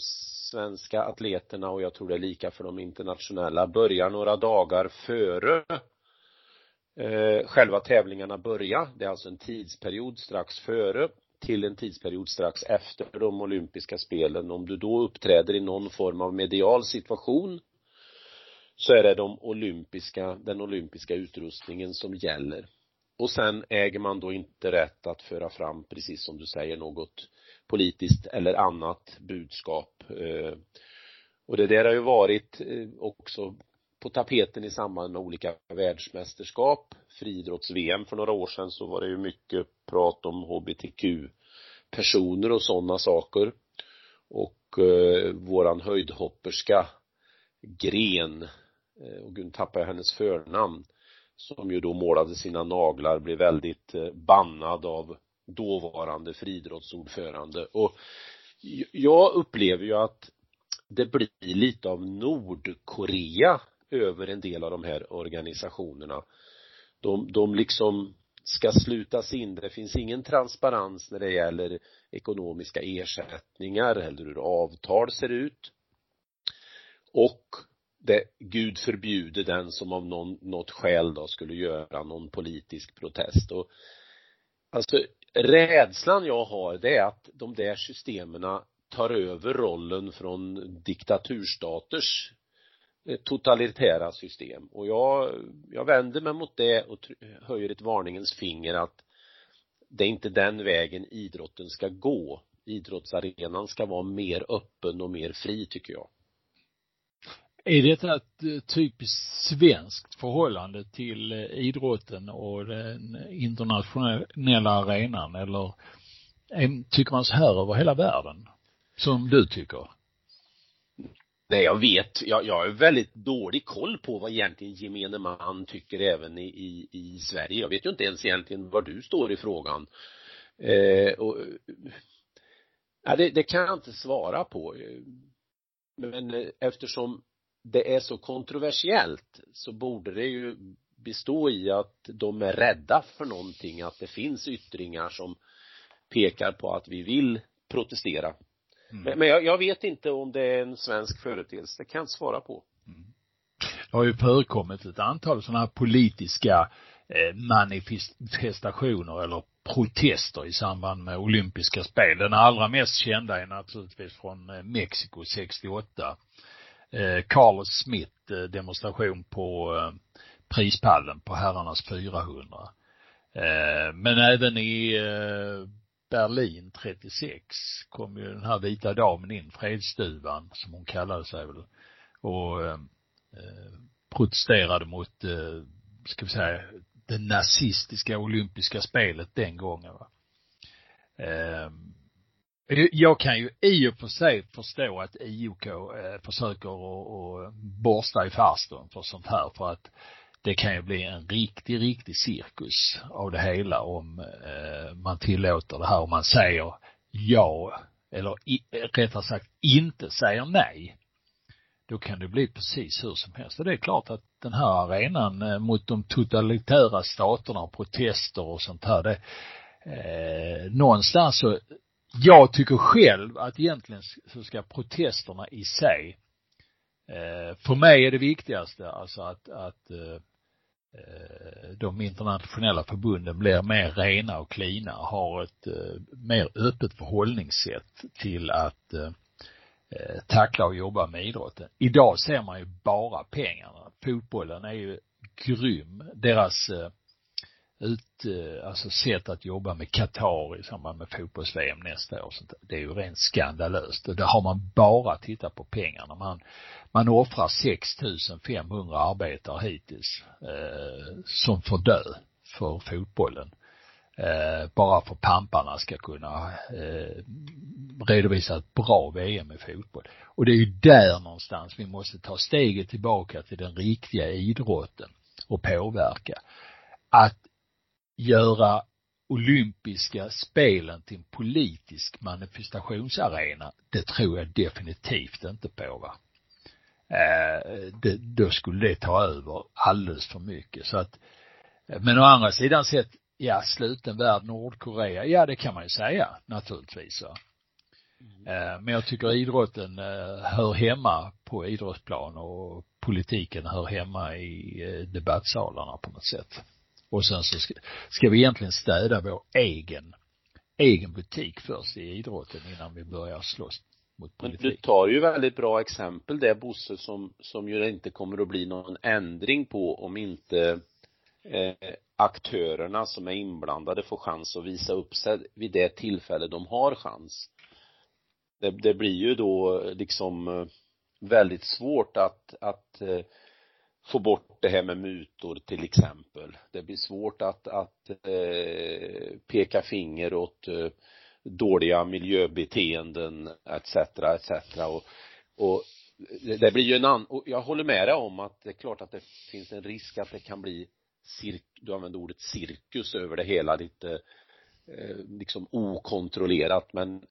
svenska atleterna och jag tror det är lika för de internationella, börjar några dagar före eh, själva tävlingarna börjar. Det är alltså en tidsperiod strax före till en tidsperiod strax efter de olympiska spelen. Om du då uppträder i någon form av medial situation så är det de olympiska, den olympiska utrustningen som gäller. Och sen äger man då inte rätt att föra fram, precis som du säger, något politiskt eller annat budskap. Eh, och det där har ju varit eh, också på tapeten i samband med olika världsmästerskap, friidrotts-VM för några år sedan så var det ju mycket prat om hbtq personer och sådana saker och eh, våran höjdhopperska Gren eh, och gud tappar jag hennes förnamn som ju då målade sina naglar, blev väldigt eh, bannad av dåvarande friidrottsordförande och jag upplever ju att det blir lite av Nordkorea över en del av de här organisationerna. De, de liksom ska slutas in. Det finns ingen transparens när det gäller ekonomiska ersättningar eller hur avtal ser ut. Och det, Gud förbjuder den som av någon, något skäl då skulle göra någon politisk protest och alltså rädslan jag har det är att de där systemen tar över rollen från diktaturstaters eh, totalitära system. Och jag, jag vänder mig mot det och höjer ett varningens finger att det är inte den vägen idrotten ska gå. Idrottsarenan ska vara mer öppen och mer fri tycker jag är detta ett typiskt svenskt förhållande till eh, idrotten och den internationella arenan eller tycker man så här över hela världen? Som du tycker? Nej, jag vet, jag, jag har väldigt dålig koll på vad egentligen gemene man tycker även i, i, i Sverige. Jag vet ju inte ens egentligen var du står i frågan. Eh, och, eh, ja, det, det kan jag inte svara på. Eh, men eftersom det är så kontroversiellt så borde det ju bestå i att de är rädda för någonting, att det finns yttringar som pekar på att vi vill protestera. Mm. Men, men jag, jag, vet inte om det är en svensk företeelse, det kan jag inte svara på. Mm. Det har ju förekommit ett antal sådana här politiska eh, manifestationer eller protester i samband med olympiska spel. Den allra mest kända är naturligtvis från eh, Mexiko 68 eh, Eh, Carlos Smith eh, demonstration på eh, prispallen på herrarnas 400. Men även i Berlin 36 kom ju den här vita damen in, fredsduvan som hon kallade sig väl, och eh protesterade mot, eh, ska vi säga, det nazistiska olympiska spelet den gången va. Eh, jag kan ju i och för sig förstå att IOK eh, försöker att borsta i farstun för sånt här för att det kan ju bli en riktig, riktig cirkus av det hela om eh, man tillåter det här och man säger ja eller rättare sagt inte säger nej. Då kan det bli precis hur som helst. Och det är klart att den här arenan eh, mot de totalitära staterna och protester och sånt här, det, eh, någonstans så jag tycker själv att egentligen så ska protesterna i sig, eh, för mig är det viktigaste alltså att, att eh, eh, de internationella förbunden blir mer rena och klina, har ett mer öppet förhållningssätt till att tackla och jobba med idrotten. Idag ser man ju bara pengarna. Fotbollen är ju grym. Deras ut, eh, alltså sätt att jobba med Qatar i samband med fotbolls-VM nästa år. Sånt, det är ju rent skandalöst. Och där har man bara tittat på pengarna. Man, man offrar 6500 arbetare hittills, eh, som får dö för fotbollen. Eh, bara för pamparna ska kunna eh, redovisa ett bra VM i fotboll. Och det är ju där någonstans vi måste ta steget tillbaka till den riktiga idrotten och påverka. Att göra olympiska spelen till en politisk manifestationsarena, det tror jag definitivt inte på va. Eh, det, då skulle det ta över alldeles för mycket så att, men å andra sidan sett, ja sluten värld Nordkorea, ja det kan man ju säga naturligtvis va. Eh, men jag tycker idrotten eh, hör hemma på idrottsplan och politiken hör hemma i eh, debattsalarna på något sätt. Och sen så ska, ska vi egentligen städa vår egen, egen butik först i idrotten innan vi börjar slåss mot politik. Men du tar ju väldigt bra exempel det Bosse som, som ju inte kommer att bli någon ändring på om inte eh, aktörerna som är inblandade får chans att visa upp sig vid det tillfälle de har chans. Det, det blir ju då liksom eh, väldigt svårt att, att eh, få bort det här med mutor till exempel. Det blir svårt att, att eh, peka finger åt eh, dåliga miljöbeteenden etc. etc. Och, och det blir ju en annan, och jag håller med dig om att det är klart att det finns en risk att det kan bli cirk, du använder ordet cirkus över det hela lite eh, liksom okontrollerat men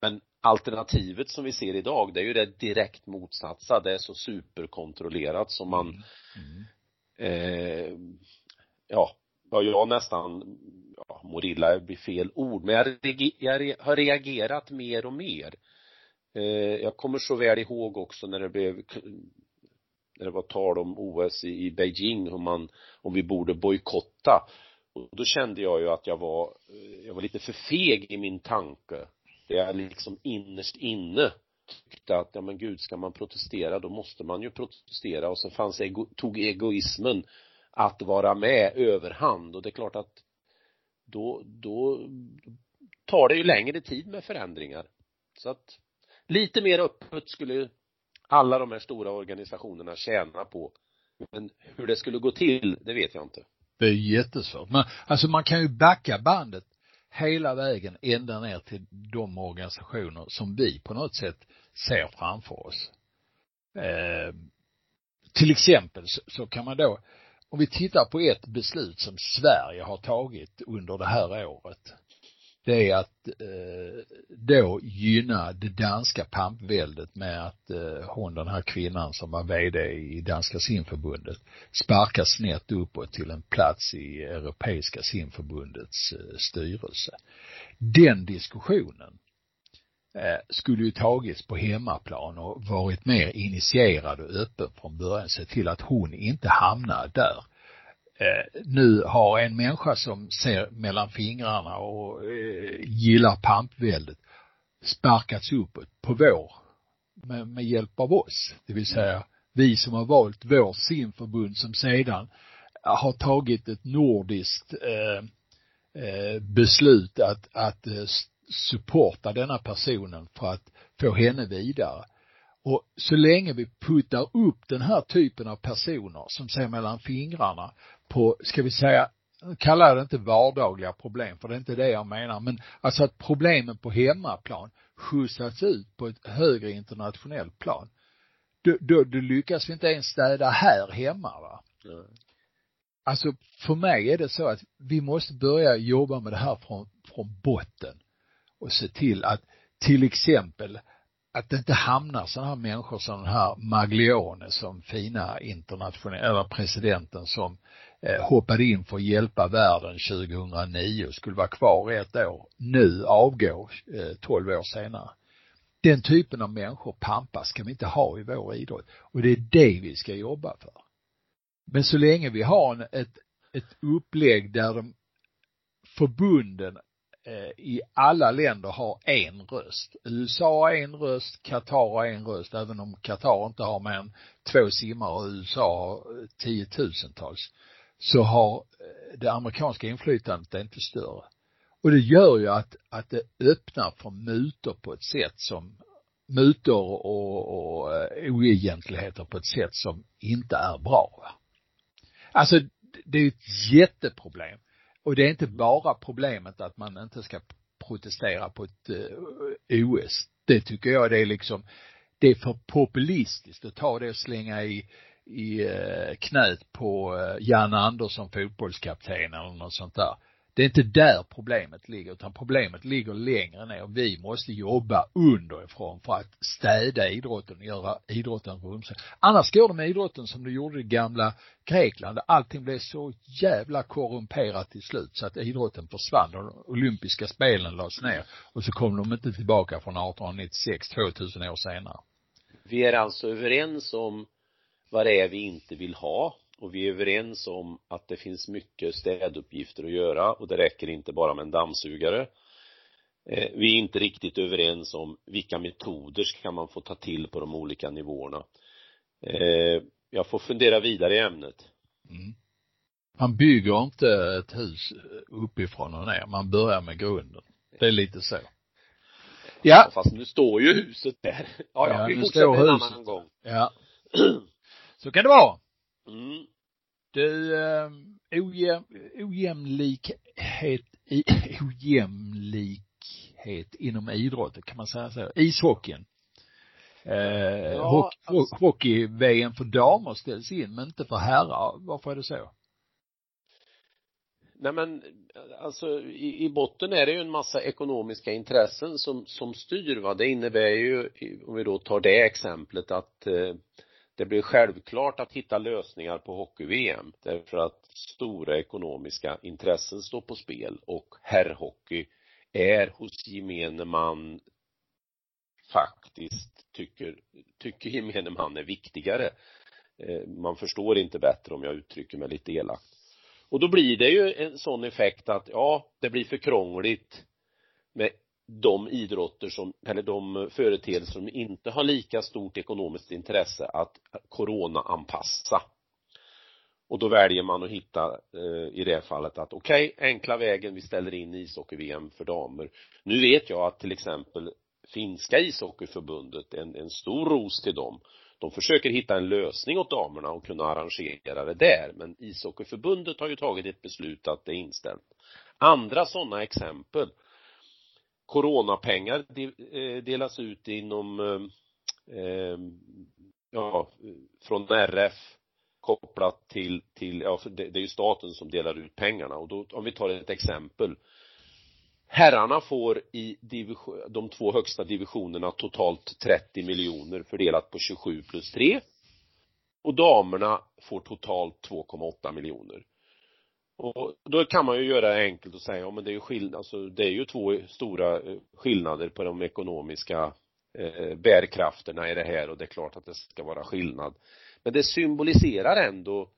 men alternativet som vi ser idag det är ju det direkt motsatsa det är så superkontrollerat som man mm. Eh, ja ja jag nästan ja, morilla blir fel ord men jag, jag har reagerat mer och mer. Eh, jag kommer så väl ihåg också när det blev när det var tal om OS i, i Beijing om man om vi borde bojkotta. Och då kände jag ju att jag var eh, jag var lite för feg i min tanke jag liksom innerst inne tyckte att, ja men gud, ska man protestera då måste man ju protestera och så fanns ego, tog egoismen att vara med överhand och det är klart att då, då tar det ju längre tid med förändringar. Så att lite mer öppet skulle alla de här stora organisationerna tjäna på. Men hur det skulle gå till, det vet jag inte. Det är jättesvårt. Men alltså man kan ju backa bandet hela vägen ända ner till de organisationer som vi på något sätt ser framför oss. Eh, till exempel så, så kan man då, om vi tittar på ett beslut som Sverige har tagit under det här året det är att eh, då gynna det danska pampväldet med att eh, hon, den här kvinnan som var VD i danska simförbundet, sparkas snett uppåt till en plats i europeiska simförbundets eh, styrelse. Den diskussionen eh, skulle ju tagits på hemmaplan och varit mer initierad och öppen från början, se till att hon inte hamnar där Eh, nu har en människa som ser mellan fingrarna och eh, gillar pampväldet sparkats uppåt på vår, med, med hjälp av oss. Det vill säga vi som har valt vår simförbund som sedan har tagit ett nordiskt eh, eh, beslut att, att eh, supporta denna personen för att få henne vidare. Och så länge vi puttar upp den här typen av personer som ser mellan fingrarna på, ska vi säga, kalla det inte vardagliga problem, för det är inte det jag menar, men alltså att problemen på hemmaplan skjutsats ut på ett högre internationellt plan. Då, då, då lyckas vi inte ens städa här hemma va. Mm. Alltså för mig är det så att vi måste börja jobba med det här från, från botten och se till att till exempel att det inte hamnar sådana här människor som den här Maglione som fina internationella, eller presidenten som Eh, hoppade in för att hjälpa världen 2009 och skulle vara kvar ett år, nu avgå 12 eh, år senare. Den typen av människor, pampas, ska vi inte ha i vår idrott. Och det är det vi ska jobba för. Men så länge vi har en, ett, ett upplägg där de förbunden eh, i alla länder har en röst. USA har en röst, Qatar har en röst, även om Qatar inte har mer än två simmare och USA har eh, tiotusentals, så har eh, det amerikanska inflytandet inte större. Och det gör ju att, att det öppnar för mutor på ett sätt som mutor och, och eh, oegentligheter på ett sätt som inte är bra. Va? Alltså, det är ett jätteproblem. Och det är inte bara problemet att man inte ska protestera på ett eh, OS. Det tycker jag det är liksom, det är för populistiskt att ta det och slänga i, i eh, knät på eh, Janne Jan Andersson, fotbollskapten eller något sånt där. Det är inte där problemet ligger, utan problemet ligger längre ner. Vi måste jobba underifrån för att städa idrotten och göra idrotten rumsren. Annars går det med idrotten som det gjorde i gamla Grekland. Allting blev så jävla korrumperat till slut så att idrotten försvann. De olympiska spelen lades ner och så kom de inte tillbaka från 1896, 2000 år senare. Vi är alltså överens om vad det är vi inte vill ha. Och vi är överens om att det finns mycket städuppgifter att göra och det räcker inte bara med en dammsugare. Eh, vi är inte riktigt överens om vilka metoder ska man få ta till på de olika nivåerna. Eh, jag får fundera vidare i ämnet. Mm. man bygger inte ett hus uppifrån och ner, man börjar med grunden. Det är lite så. Ja. Fast nu står ju huset där. Ja, ja, ja vi fortsätter en annan gång. Ja så kan det vara mm. Du, eh, ojäm, ojämlikhet, ojämlikhet inom idrotten, kan man säga så? Ishockeyn. Eh, ja, alltså. Hockey-VM för damer ställs in, men inte för herrar. Varför är det så? Nej men, alltså i, i botten är det ju en massa ekonomiska intressen som, som styr va. Det innebär ju, om vi då tar det exemplet att eh, det blir självklart att hitta lösningar på hockey-VM därför att stora ekonomiska intressen står på spel och herrhockey är hos gemene man faktiskt tycker, tycker gemene man är viktigare. Eh, man förstår inte bättre om jag uttrycker mig lite elakt. Och då blir det ju en sån effekt att, ja, det blir för krångligt med de idrotter som, eller de företeelser som inte har lika stort ekonomiskt intresse att corona-anpassa. Och då väljer man att hitta eh, i det fallet att okej, okay, enkla vägen, vi ställer in ishockey-VM för damer. Nu vet jag att till exempel finska ishockeyförbundet, en, en stor ros till dem, de försöker hitta en lösning åt damerna och kunna arrangera det där, men ishockeyförbundet har ju tagit ett beslut att det är inställt. Andra sådana exempel coronapengar eh, delas ut inom eh, eh, ja, från RF kopplat till, till ja, det, det är ju staten som delar ut pengarna. Och då, om vi tar ett exempel. Herrarna får i division, de två högsta divisionerna totalt 30 miljoner fördelat på 27 plus 3 och damerna får totalt 2,8 miljoner och då kan man ju göra det enkelt och säga, ja men det är ju skillnad, alltså det är ju två stora eh, skillnader på de ekonomiska eh, bärkrafterna i det här och det är klart att det ska vara skillnad. Men det symboliserar ändå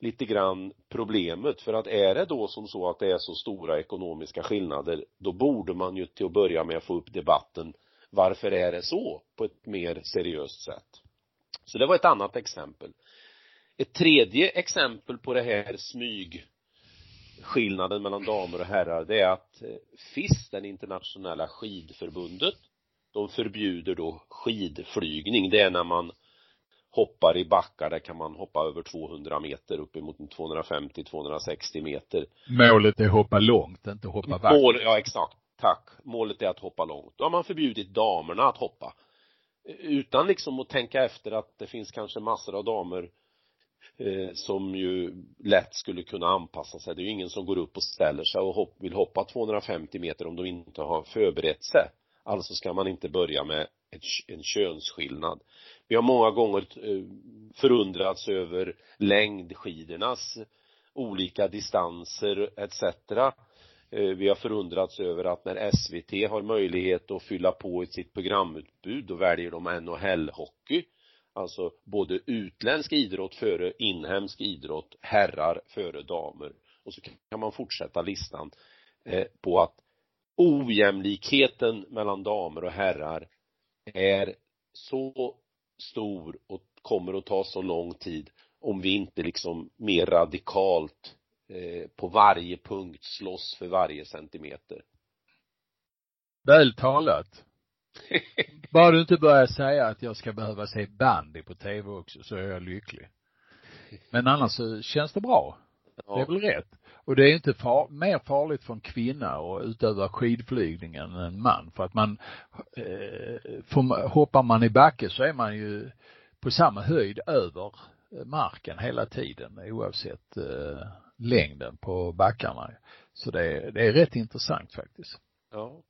lite grann problemet för att är det då som så att det är så stora ekonomiska skillnader då borde man ju till att börja med få upp debatten varför är det så på ett mer seriöst sätt. Så det var ett annat exempel. Ett tredje exempel på det här smyg skillnaden mellan damer och herrar det är att eh, FIS, den internationella skidförbundet, de förbjuder då skidflygning. Det är när man hoppar i backar, där kan man hoppa över 200 meter uppemot 250-260 meter. Målet är att hoppa långt, inte hoppa back. Mål, ja exakt, tack. Målet är att hoppa långt. Då har man förbjudit damerna att hoppa. Utan liksom att tänka efter att det finns kanske massor av damer Eh, som ju lätt skulle kunna anpassa sig. Det är ju ingen som går upp och ställer sig och hopp, vill hoppa 250 meter om de inte har förberett sig. Alltså ska man inte börja med ett, en könsskillnad. Vi har många gånger eh, förundrats över längdskidornas olika distanser etc. Eh, vi har förundrats över att när SVT har möjlighet att fylla på i sitt programutbud, då väljer de NHL-hockey Alltså både utländsk idrott före inhemsk idrott, herrar före damer. Och så kan man fortsätta listan eh, på att ojämlikheten mellan damer och herrar är så stor och kommer att ta så lång tid om vi inte liksom mer radikalt eh, på varje punkt slåss för varje centimeter. Väl talat. Bara du inte börjar säga att jag ska behöva se bandy på tv också så är jag lycklig. Men annars så känns det bra. Ja. Det är väl rätt. Och det är inte far, mer farligt för en kvinna att utöva skidflygning än en man för att man, eh, för, hoppar man i backe så är man ju på samma höjd över marken hela tiden oavsett eh, längden på backarna. Så det, det är rätt intressant faktiskt. Ja.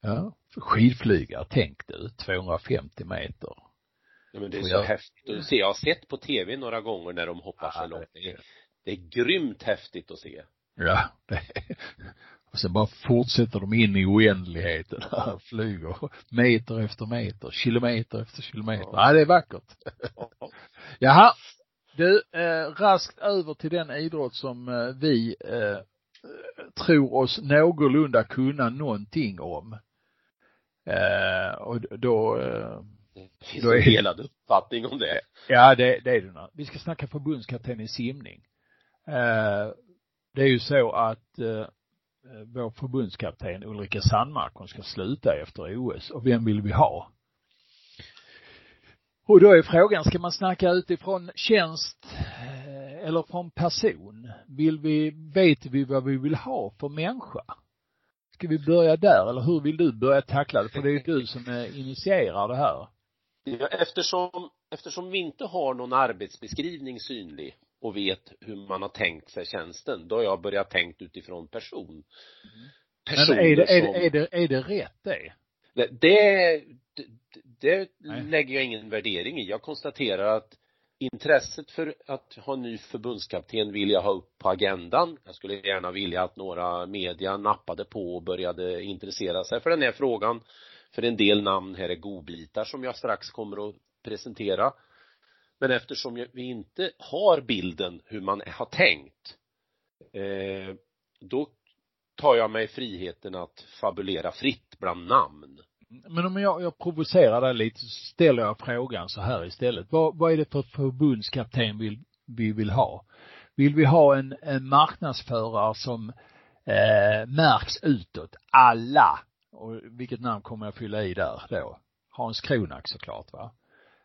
Ja. Skidflygare, tänk du, 250 meter. Ja men det är så jag... häftigt att se. Jag har sett på tv några gånger när de hoppar ja, så långt. Det är, det är grymt häftigt att se. Ja, det är, och sen bara fortsätter de in i oändligheten, flyger meter efter meter, kilometer efter kilometer. Ja, ja det är vackert. Ja. Jaha, du, eh, raskt över till den idrott som eh, vi eh, tror oss någorlunda kunna någonting om. Eh, och då eh, det finns då är, en delad uppfattning om det. Ja, det, det är det. Vi ska snacka förbundskapten i simning. Eh, det är ju så att eh, vår förbundskapten Ulrika Sandmark, hon ska sluta efter OS och vem vill vi ha? Och då är frågan, ska man snacka utifrån tjänst eh, eller från person? Vill vi, vet vi vad vi vill ha för människa? Ska vi börja där eller hur vill du börja tackla det? För det är ju du som initierar det här. Ja, eftersom, eftersom vi inte har någon arbetsbeskrivning synlig och vet hur man har tänkt sig tjänsten, då har jag börjat tänkt utifrån person. Personer Men är det, är, som... är, det, är det rätt det? Det, det, det lägger jag ingen värdering i. Jag konstaterar att intresset för att ha en ny förbundskapten vill jag ha upp på agendan. Jag skulle gärna vilja att några media nappade på och började intressera sig för den här frågan. För en del namn här är godbitar som jag strax kommer att presentera. Men eftersom vi inte har bilden hur man har tänkt eh, då tar jag mig friheten att fabulera fritt bland namn. Men om jag, jag provocerar dig lite så ställer jag frågan så här istället. Vad, vad är det för förbundskapten vi, vi vill ha? Vill vi ha en, en marknadsförare som eh, märks utåt? Alla. Och vilket namn kommer jag fylla i där då? Hans Kronak såklart va?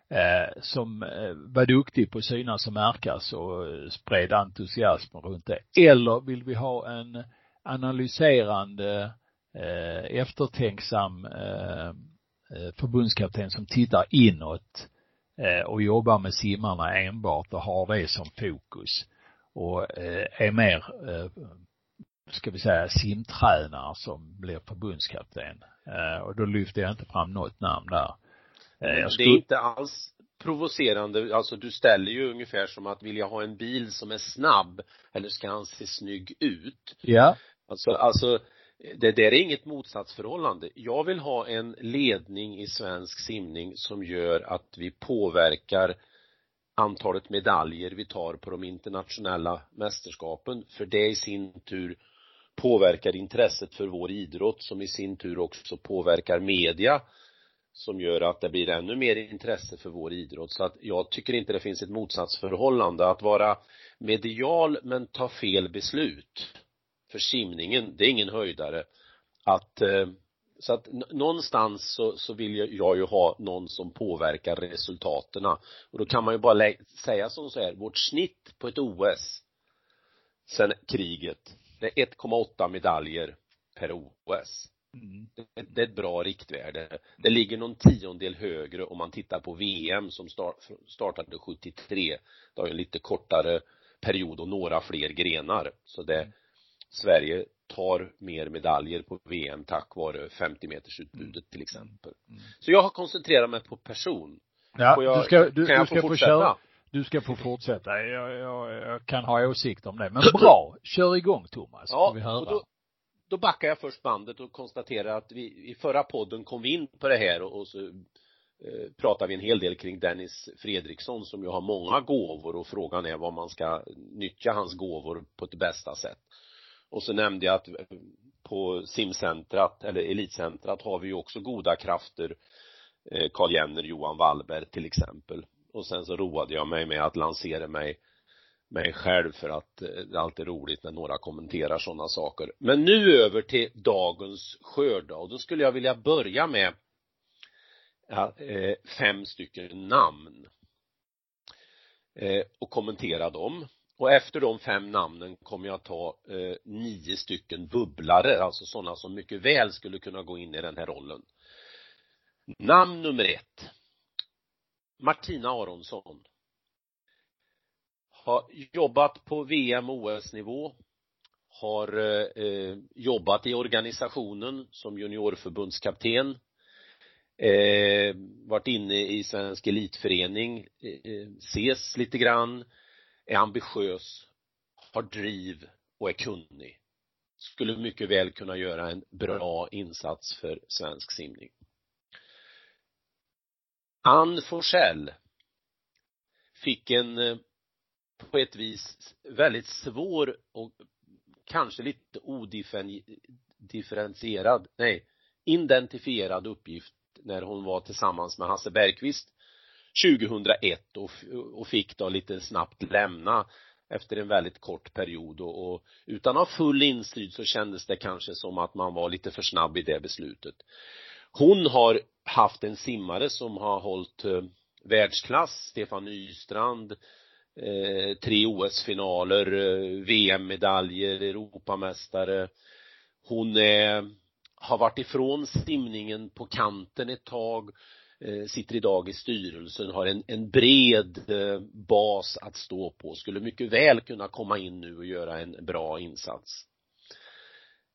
Eh, som eh, var duktig på att synas och märkas och eh, spred entusiasm runt det. Eller vill vi ha en analyserande eh, eftertänksam eh, eh, förbundskapten som tittar inåt eh, och jobbar med simmarna enbart och har det som fokus och eh, är mer, eh, ska vi säga, simtränare som blir förbundskapten. Eh, och då lyfter jag inte fram något namn där. Eh, skulle... Det är inte alls provocerande, alltså du ställer ju ungefär som att vill jag ha en bil som är snabb eller ska han se snygg ut? Ja. Alltså, alltså det där är inget motsatsförhållande. Jag vill ha en ledning i svensk simning som gör att vi påverkar antalet medaljer vi tar på de internationella mästerskapen för det i sin tur påverkar intresset för vår idrott som i sin tur också påverkar media som gör att det blir ännu mer intresse för vår idrott så att jag tycker inte det finns ett motsatsförhållande att vara medial men ta fel beslut för simningen, det är ingen höjdare att eh, så att någonstans så, så vill jag ju ha någon som påverkar resultaten och då kan man ju bara säga som så här, vårt snitt på ett OS sen kriget, det är 1,8 medaljer per OS. Mm. Det, det, är ett bra riktvärde. Det ligger någon tiondel högre om man tittar på VM som start, startade 73. Det har ju en lite kortare period och några fler grenar. Så det, mm. Sverige tar mer medaljer på VM tack vare 50 meters utbudet till exempel. Mm. Så jag har koncentrerat mig på person. Ja, jag, du ska, du, kan jag du ska få, få köra. Du ska få fortsätta. Jag, jag, jag kan ha åsikter om det. Men bra. Kör igång Thomas. Ja, vi höra. Och då, då backar jag först bandet och konstaterar att vi i förra podden kom vi in på det här och, och så eh, pratar vi en hel del kring Dennis Fredriksson som ju har många gåvor och frågan är vad man ska nyttja hans gåvor på ett bästa sätt. Och så nämnde jag att eh, på simcentrat eller elitcentrat har vi ju också goda krafter eh, Karl Jenner, Johan Wallberg till exempel och sen så roade jag mig med att lansera mig mig själv för att eh, det är alltid roligt när några kommenterar sådana saker. Men nu över till dagens skörd och då skulle jag vilja börja med fem stycken namn och kommentera dem. Och efter de fem namnen kommer jag ta eh, nio stycken bubblare, alltså sådana som mycket väl skulle kunna gå in i den här rollen. Namn nummer ett. Martina Aronsson har jobbat på VM och OS-nivå, har eh, eh, jobbat i organisationen som juniorförbundskapten, eh, varit inne i svensk elitförening, eh, eh ses lite grann, är ambitiös, har driv och är kunnig. Skulle mycket väl kunna göra en bra insats för svensk simning. Ann Forsell fick en eh, på ett vis väldigt svår och kanske lite odifferentierad, nej, identifierad uppgift när hon var tillsammans med Hasse Bergqvist 2001 och, och fick då lite snabbt lämna efter en väldigt kort period och, och utan att ha full insyn så kändes det kanske som att man var lite för snabb i det beslutet. Hon har haft en simmare som har hållit eh, världsklass, Stefan Nystrand, eh, tre OS-finaler, eh, VM-medaljer, Europamästare. Hon är, har varit ifrån simningen på kanten ett tag, eh, sitter idag i styrelsen, har en, en bred eh, bas att stå på, skulle mycket väl kunna komma in nu och göra en bra insats.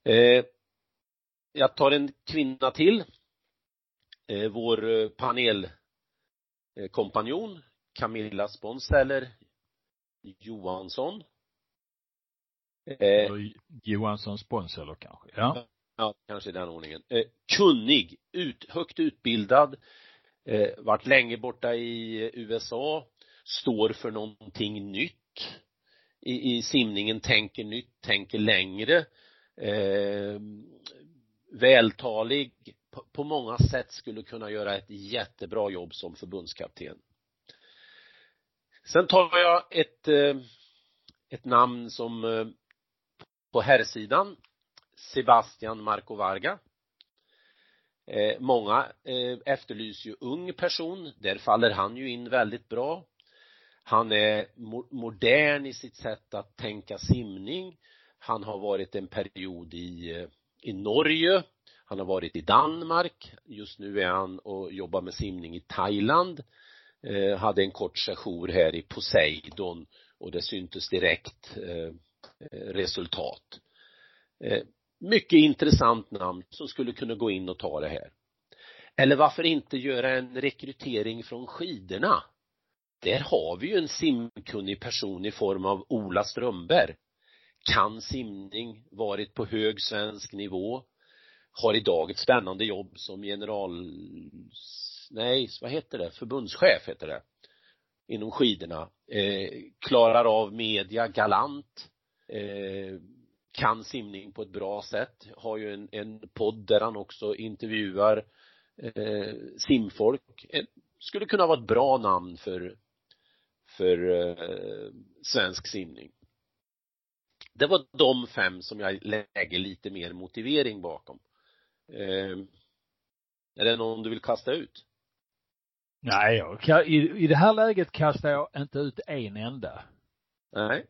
Eh, jag tar en kvinna till, eh, vår panelkompanjon Camilla Sponseller Johansson. Eh, Johansson sponsor kanske, ja. Ja, kanske i den ordningen. Eh, kunnig, ut, högt utbildad, eh, varit länge borta i eh, USA, står för någonting nytt. I, i simningen, tänker nytt, tänker längre, eh, vältalig, på, på många sätt skulle kunna göra ett jättebra jobb som förbundskapten. Sen tar jag ett, eh, ett namn som eh, på herrsidan, Sebastian Marco Varga. Eh, många eh efterlyser ju ung person, där faller han ju in väldigt bra. Han är mo modern i sitt sätt att tänka simning. Han har varit en period i, eh, i Norge. Han har varit i Danmark. Just nu är han och jobbar med simning i Thailand eh, hade en kort sejour här i Poseidon och det syntes direkt eh, eh resultat. Eh, mycket intressant namn som skulle kunna gå in och ta det här. Eller varför inte göra en rekrytering från skidorna? Där har vi ju en simkunnig person i form av Ola Strömberg. Kan simning, varit på hög svensk nivå, har idag ett spännande jobb som general nej, vad heter det, förbundschef heter det, inom skidorna, eh, klarar av media galant, eh, kan simning på ett bra sätt, har ju en, en podd där han också intervjuar eh, simfolk, skulle kunna vara ett bra namn för, för eh, svensk simning. Det var de fem som jag lägger lite mer motivering bakom. Eh, är det någon du vill kasta ut? Nej, jag, i, i det här läget kastar jag inte ut en enda. Nej.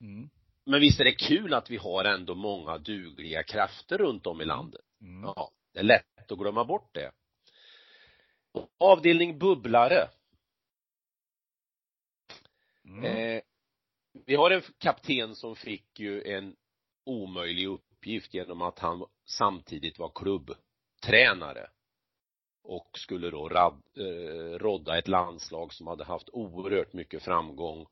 Mm. Men visst är det kul att vi har ändå många dugliga krafter runt om i landet. Mm. Ja, det är lätt att glömma bort det. Avdelning bubblare. Mm. Eh, vi har en kapten som fick ju en omöjlig uppgift genom att han samtidigt var klubbtränare och skulle då rad, eh, rodda ett landslag som hade haft oerhört mycket framgång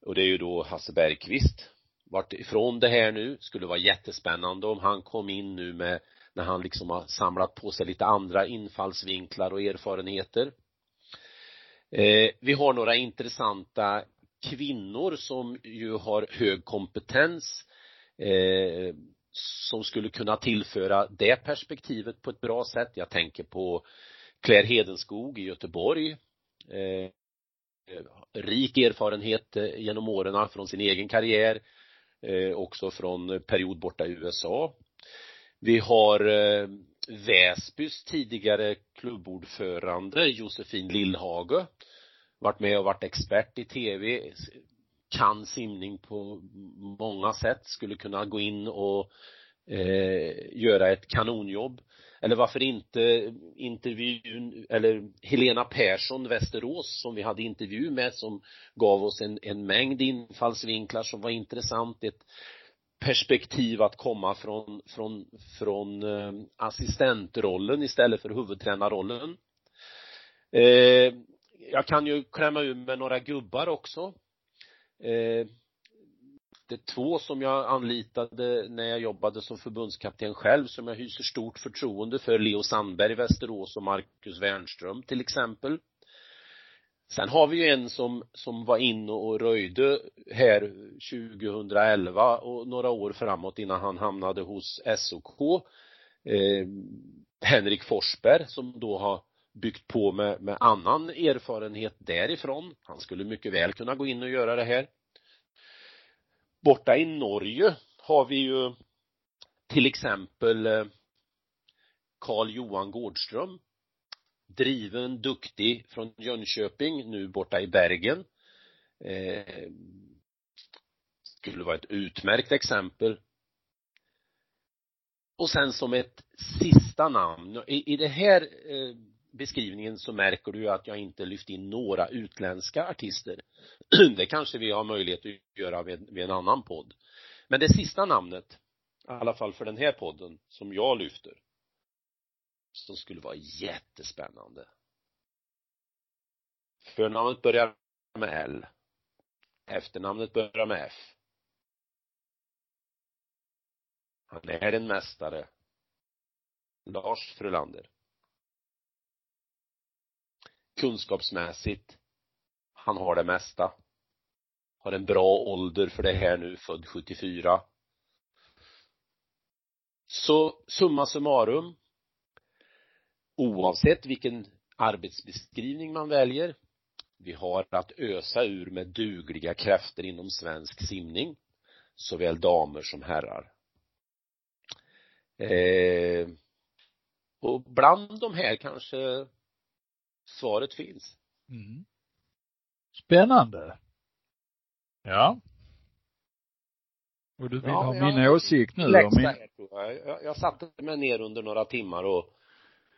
och det är ju då Hasse Bergqvist vart ifrån det här nu, skulle vara jättespännande om han kom in nu med när han liksom har samlat på sig lite andra infallsvinklar och erfarenheter. Eh, vi har några intressanta kvinnor som ju har hög kompetens eh, som skulle kunna tillföra det perspektivet på ett bra sätt. Jag tänker på Claire Hedenskog i Göteborg eh, rik erfarenhet eh, genom åren från sin egen karriär eh, Eh, också från period borta i USA vi har eh, Väsbys tidigare klubbordförande Josefin Lillhage varit med och varit expert i tv kan simning på många sätt, skulle kunna gå in och eh, göra ett kanonjobb. Eller varför inte intervjun, eller Helena Persson Västerås som vi hade intervju med som gav oss en, en mängd infallsvinklar som var intressant. Ett perspektiv att komma från, från, från eh, assistentrollen istället för huvudtränarrollen. Eh, jag kan ju klämma ur med några gubbar också. Eh, två som jag anlitade när jag jobbade som förbundskapten själv som jag hyser stort förtroende för, Leo Sandberg i Västerås och Marcus Wernström till exempel. Sen har vi ju en som, som var inne och röjde här 2011 och några år framåt innan han hamnade hos SOK. Eh, Henrik Forsberg som då har byggt på med, med annan erfarenhet därifrån. Han skulle mycket väl kunna gå in och göra det här. Borta i Norge har vi ju till exempel eh, Karl Johan Gårdström. Driven, duktig från Jönköping, nu borta i Bergen. Eh, skulle vara ett utmärkt exempel. Och sen som ett sista namn, i, i det här eh, beskrivningen så märker du att jag inte lyft in några utländska artister. Det kanske vi har möjlighet att göra vid, med en annan podd. Men det sista namnet, i alla fall för den här podden, som jag lyfter, som skulle vara jättespännande. Förnamnet börjar med L. Efternamnet börjar med F. Han är en mästare. Lars Frölander kunskapsmässigt han har det mesta har en bra ålder för det här nu, född 74 så summa summarum oavsett vilken arbetsbeskrivning man väljer vi har att ösa ur med dugliga krafter inom svensk simning såväl damer som herrar eh, och bland de här kanske svaret finns. Mm. Spännande. Ja. Och du vill ja, ha min jag, åsikt nu om min... Jag. Jag, jag satte mig ner under några timmar och,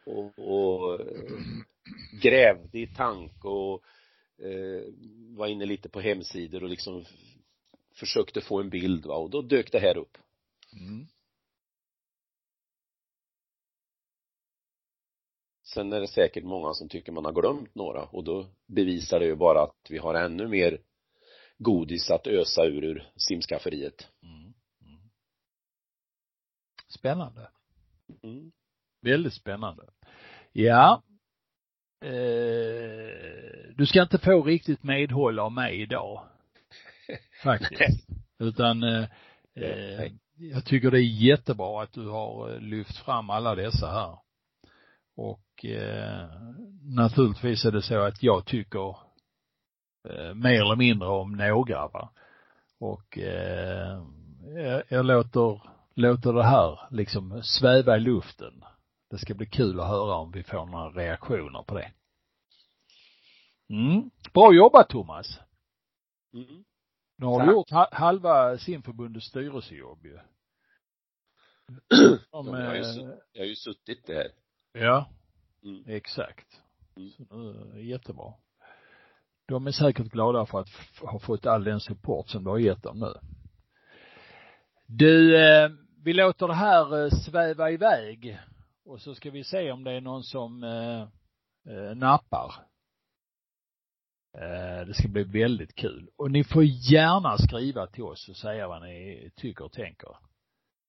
och, och grävde i tanke och eh, var inne lite på hemsidor och liksom försökte få en bild va och då dök det här upp. Mm. Sen är det säkert många som tycker man har glömt några och då bevisar det ju bara att vi har ännu mer godis att ösa ur ur simskafferiet. Mm. Mm. Spännande. Mm. Väldigt spännande. Ja. Eh, du ska inte få riktigt medhåll av mig idag. Faktiskt. Utan eh, eh, jag tycker det är jättebra att du har eh, lyft fram alla dessa här. Och eh, naturligtvis är det så att jag tycker eh, mer eller mindre om några va. Och eh, jag, jag låter, låter det här liksom sväva i luften. Det ska bli kul att höra om vi får några reaktioner på det. Mm. Bra jobbat Thomas. Mm. Nu har Tack. du gjort halva simförbundets styrelsejobb ju. Som, jag, har ju, jag har ju suttit där Ja. Mm. Exakt. Mm. Så nu, jättebra. De är säkert glada för att ha fått all den support som du har gett dem nu. Du, eh, vi låter det här eh, sväva iväg och så ska vi se om det är någon som eh, eh, nappar. Eh, det ska bli väldigt kul. Och ni får gärna skriva till oss och säga vad ni tycker och tänker.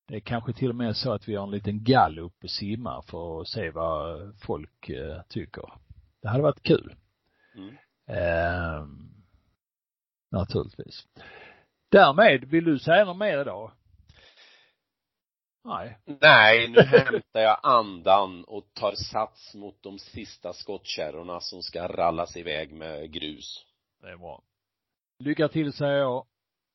Det är kanske till och med så att vi har en liten gallup och simmar för att se vad folk eh, tycker. Det hade varit kul. Mm. Eh, naturligtvis. Därmed, vill du säga något mer idag? Nej. Nej, nu hämtar jag andan och tar sats mot de sista skottkärrorna som ska rallas iväg med grus. Det är bra. Lycka till säger jag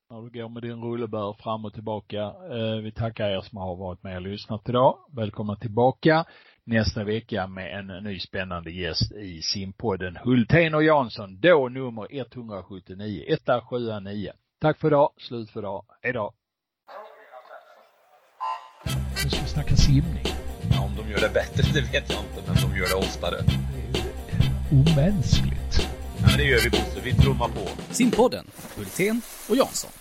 när du går med din rullebär fram och tillbaka. Eh, vi tackar er som har varit med och lyssnat idag. Välkomna tillbaka nästa vecka med en ny spännande gäst i simpodden Hultén och Jansson, då nummer 179, 179. Tack för idag, slut för idag, hejdå. Nu ska vi snacka simning. Ja, om de gör det bättre, det vet jag inte, men de gör det oftare. Det är omänskligt. Ja, men det gör vi Bosse, vi trummar på. Simpodden, Hultén och Jansson.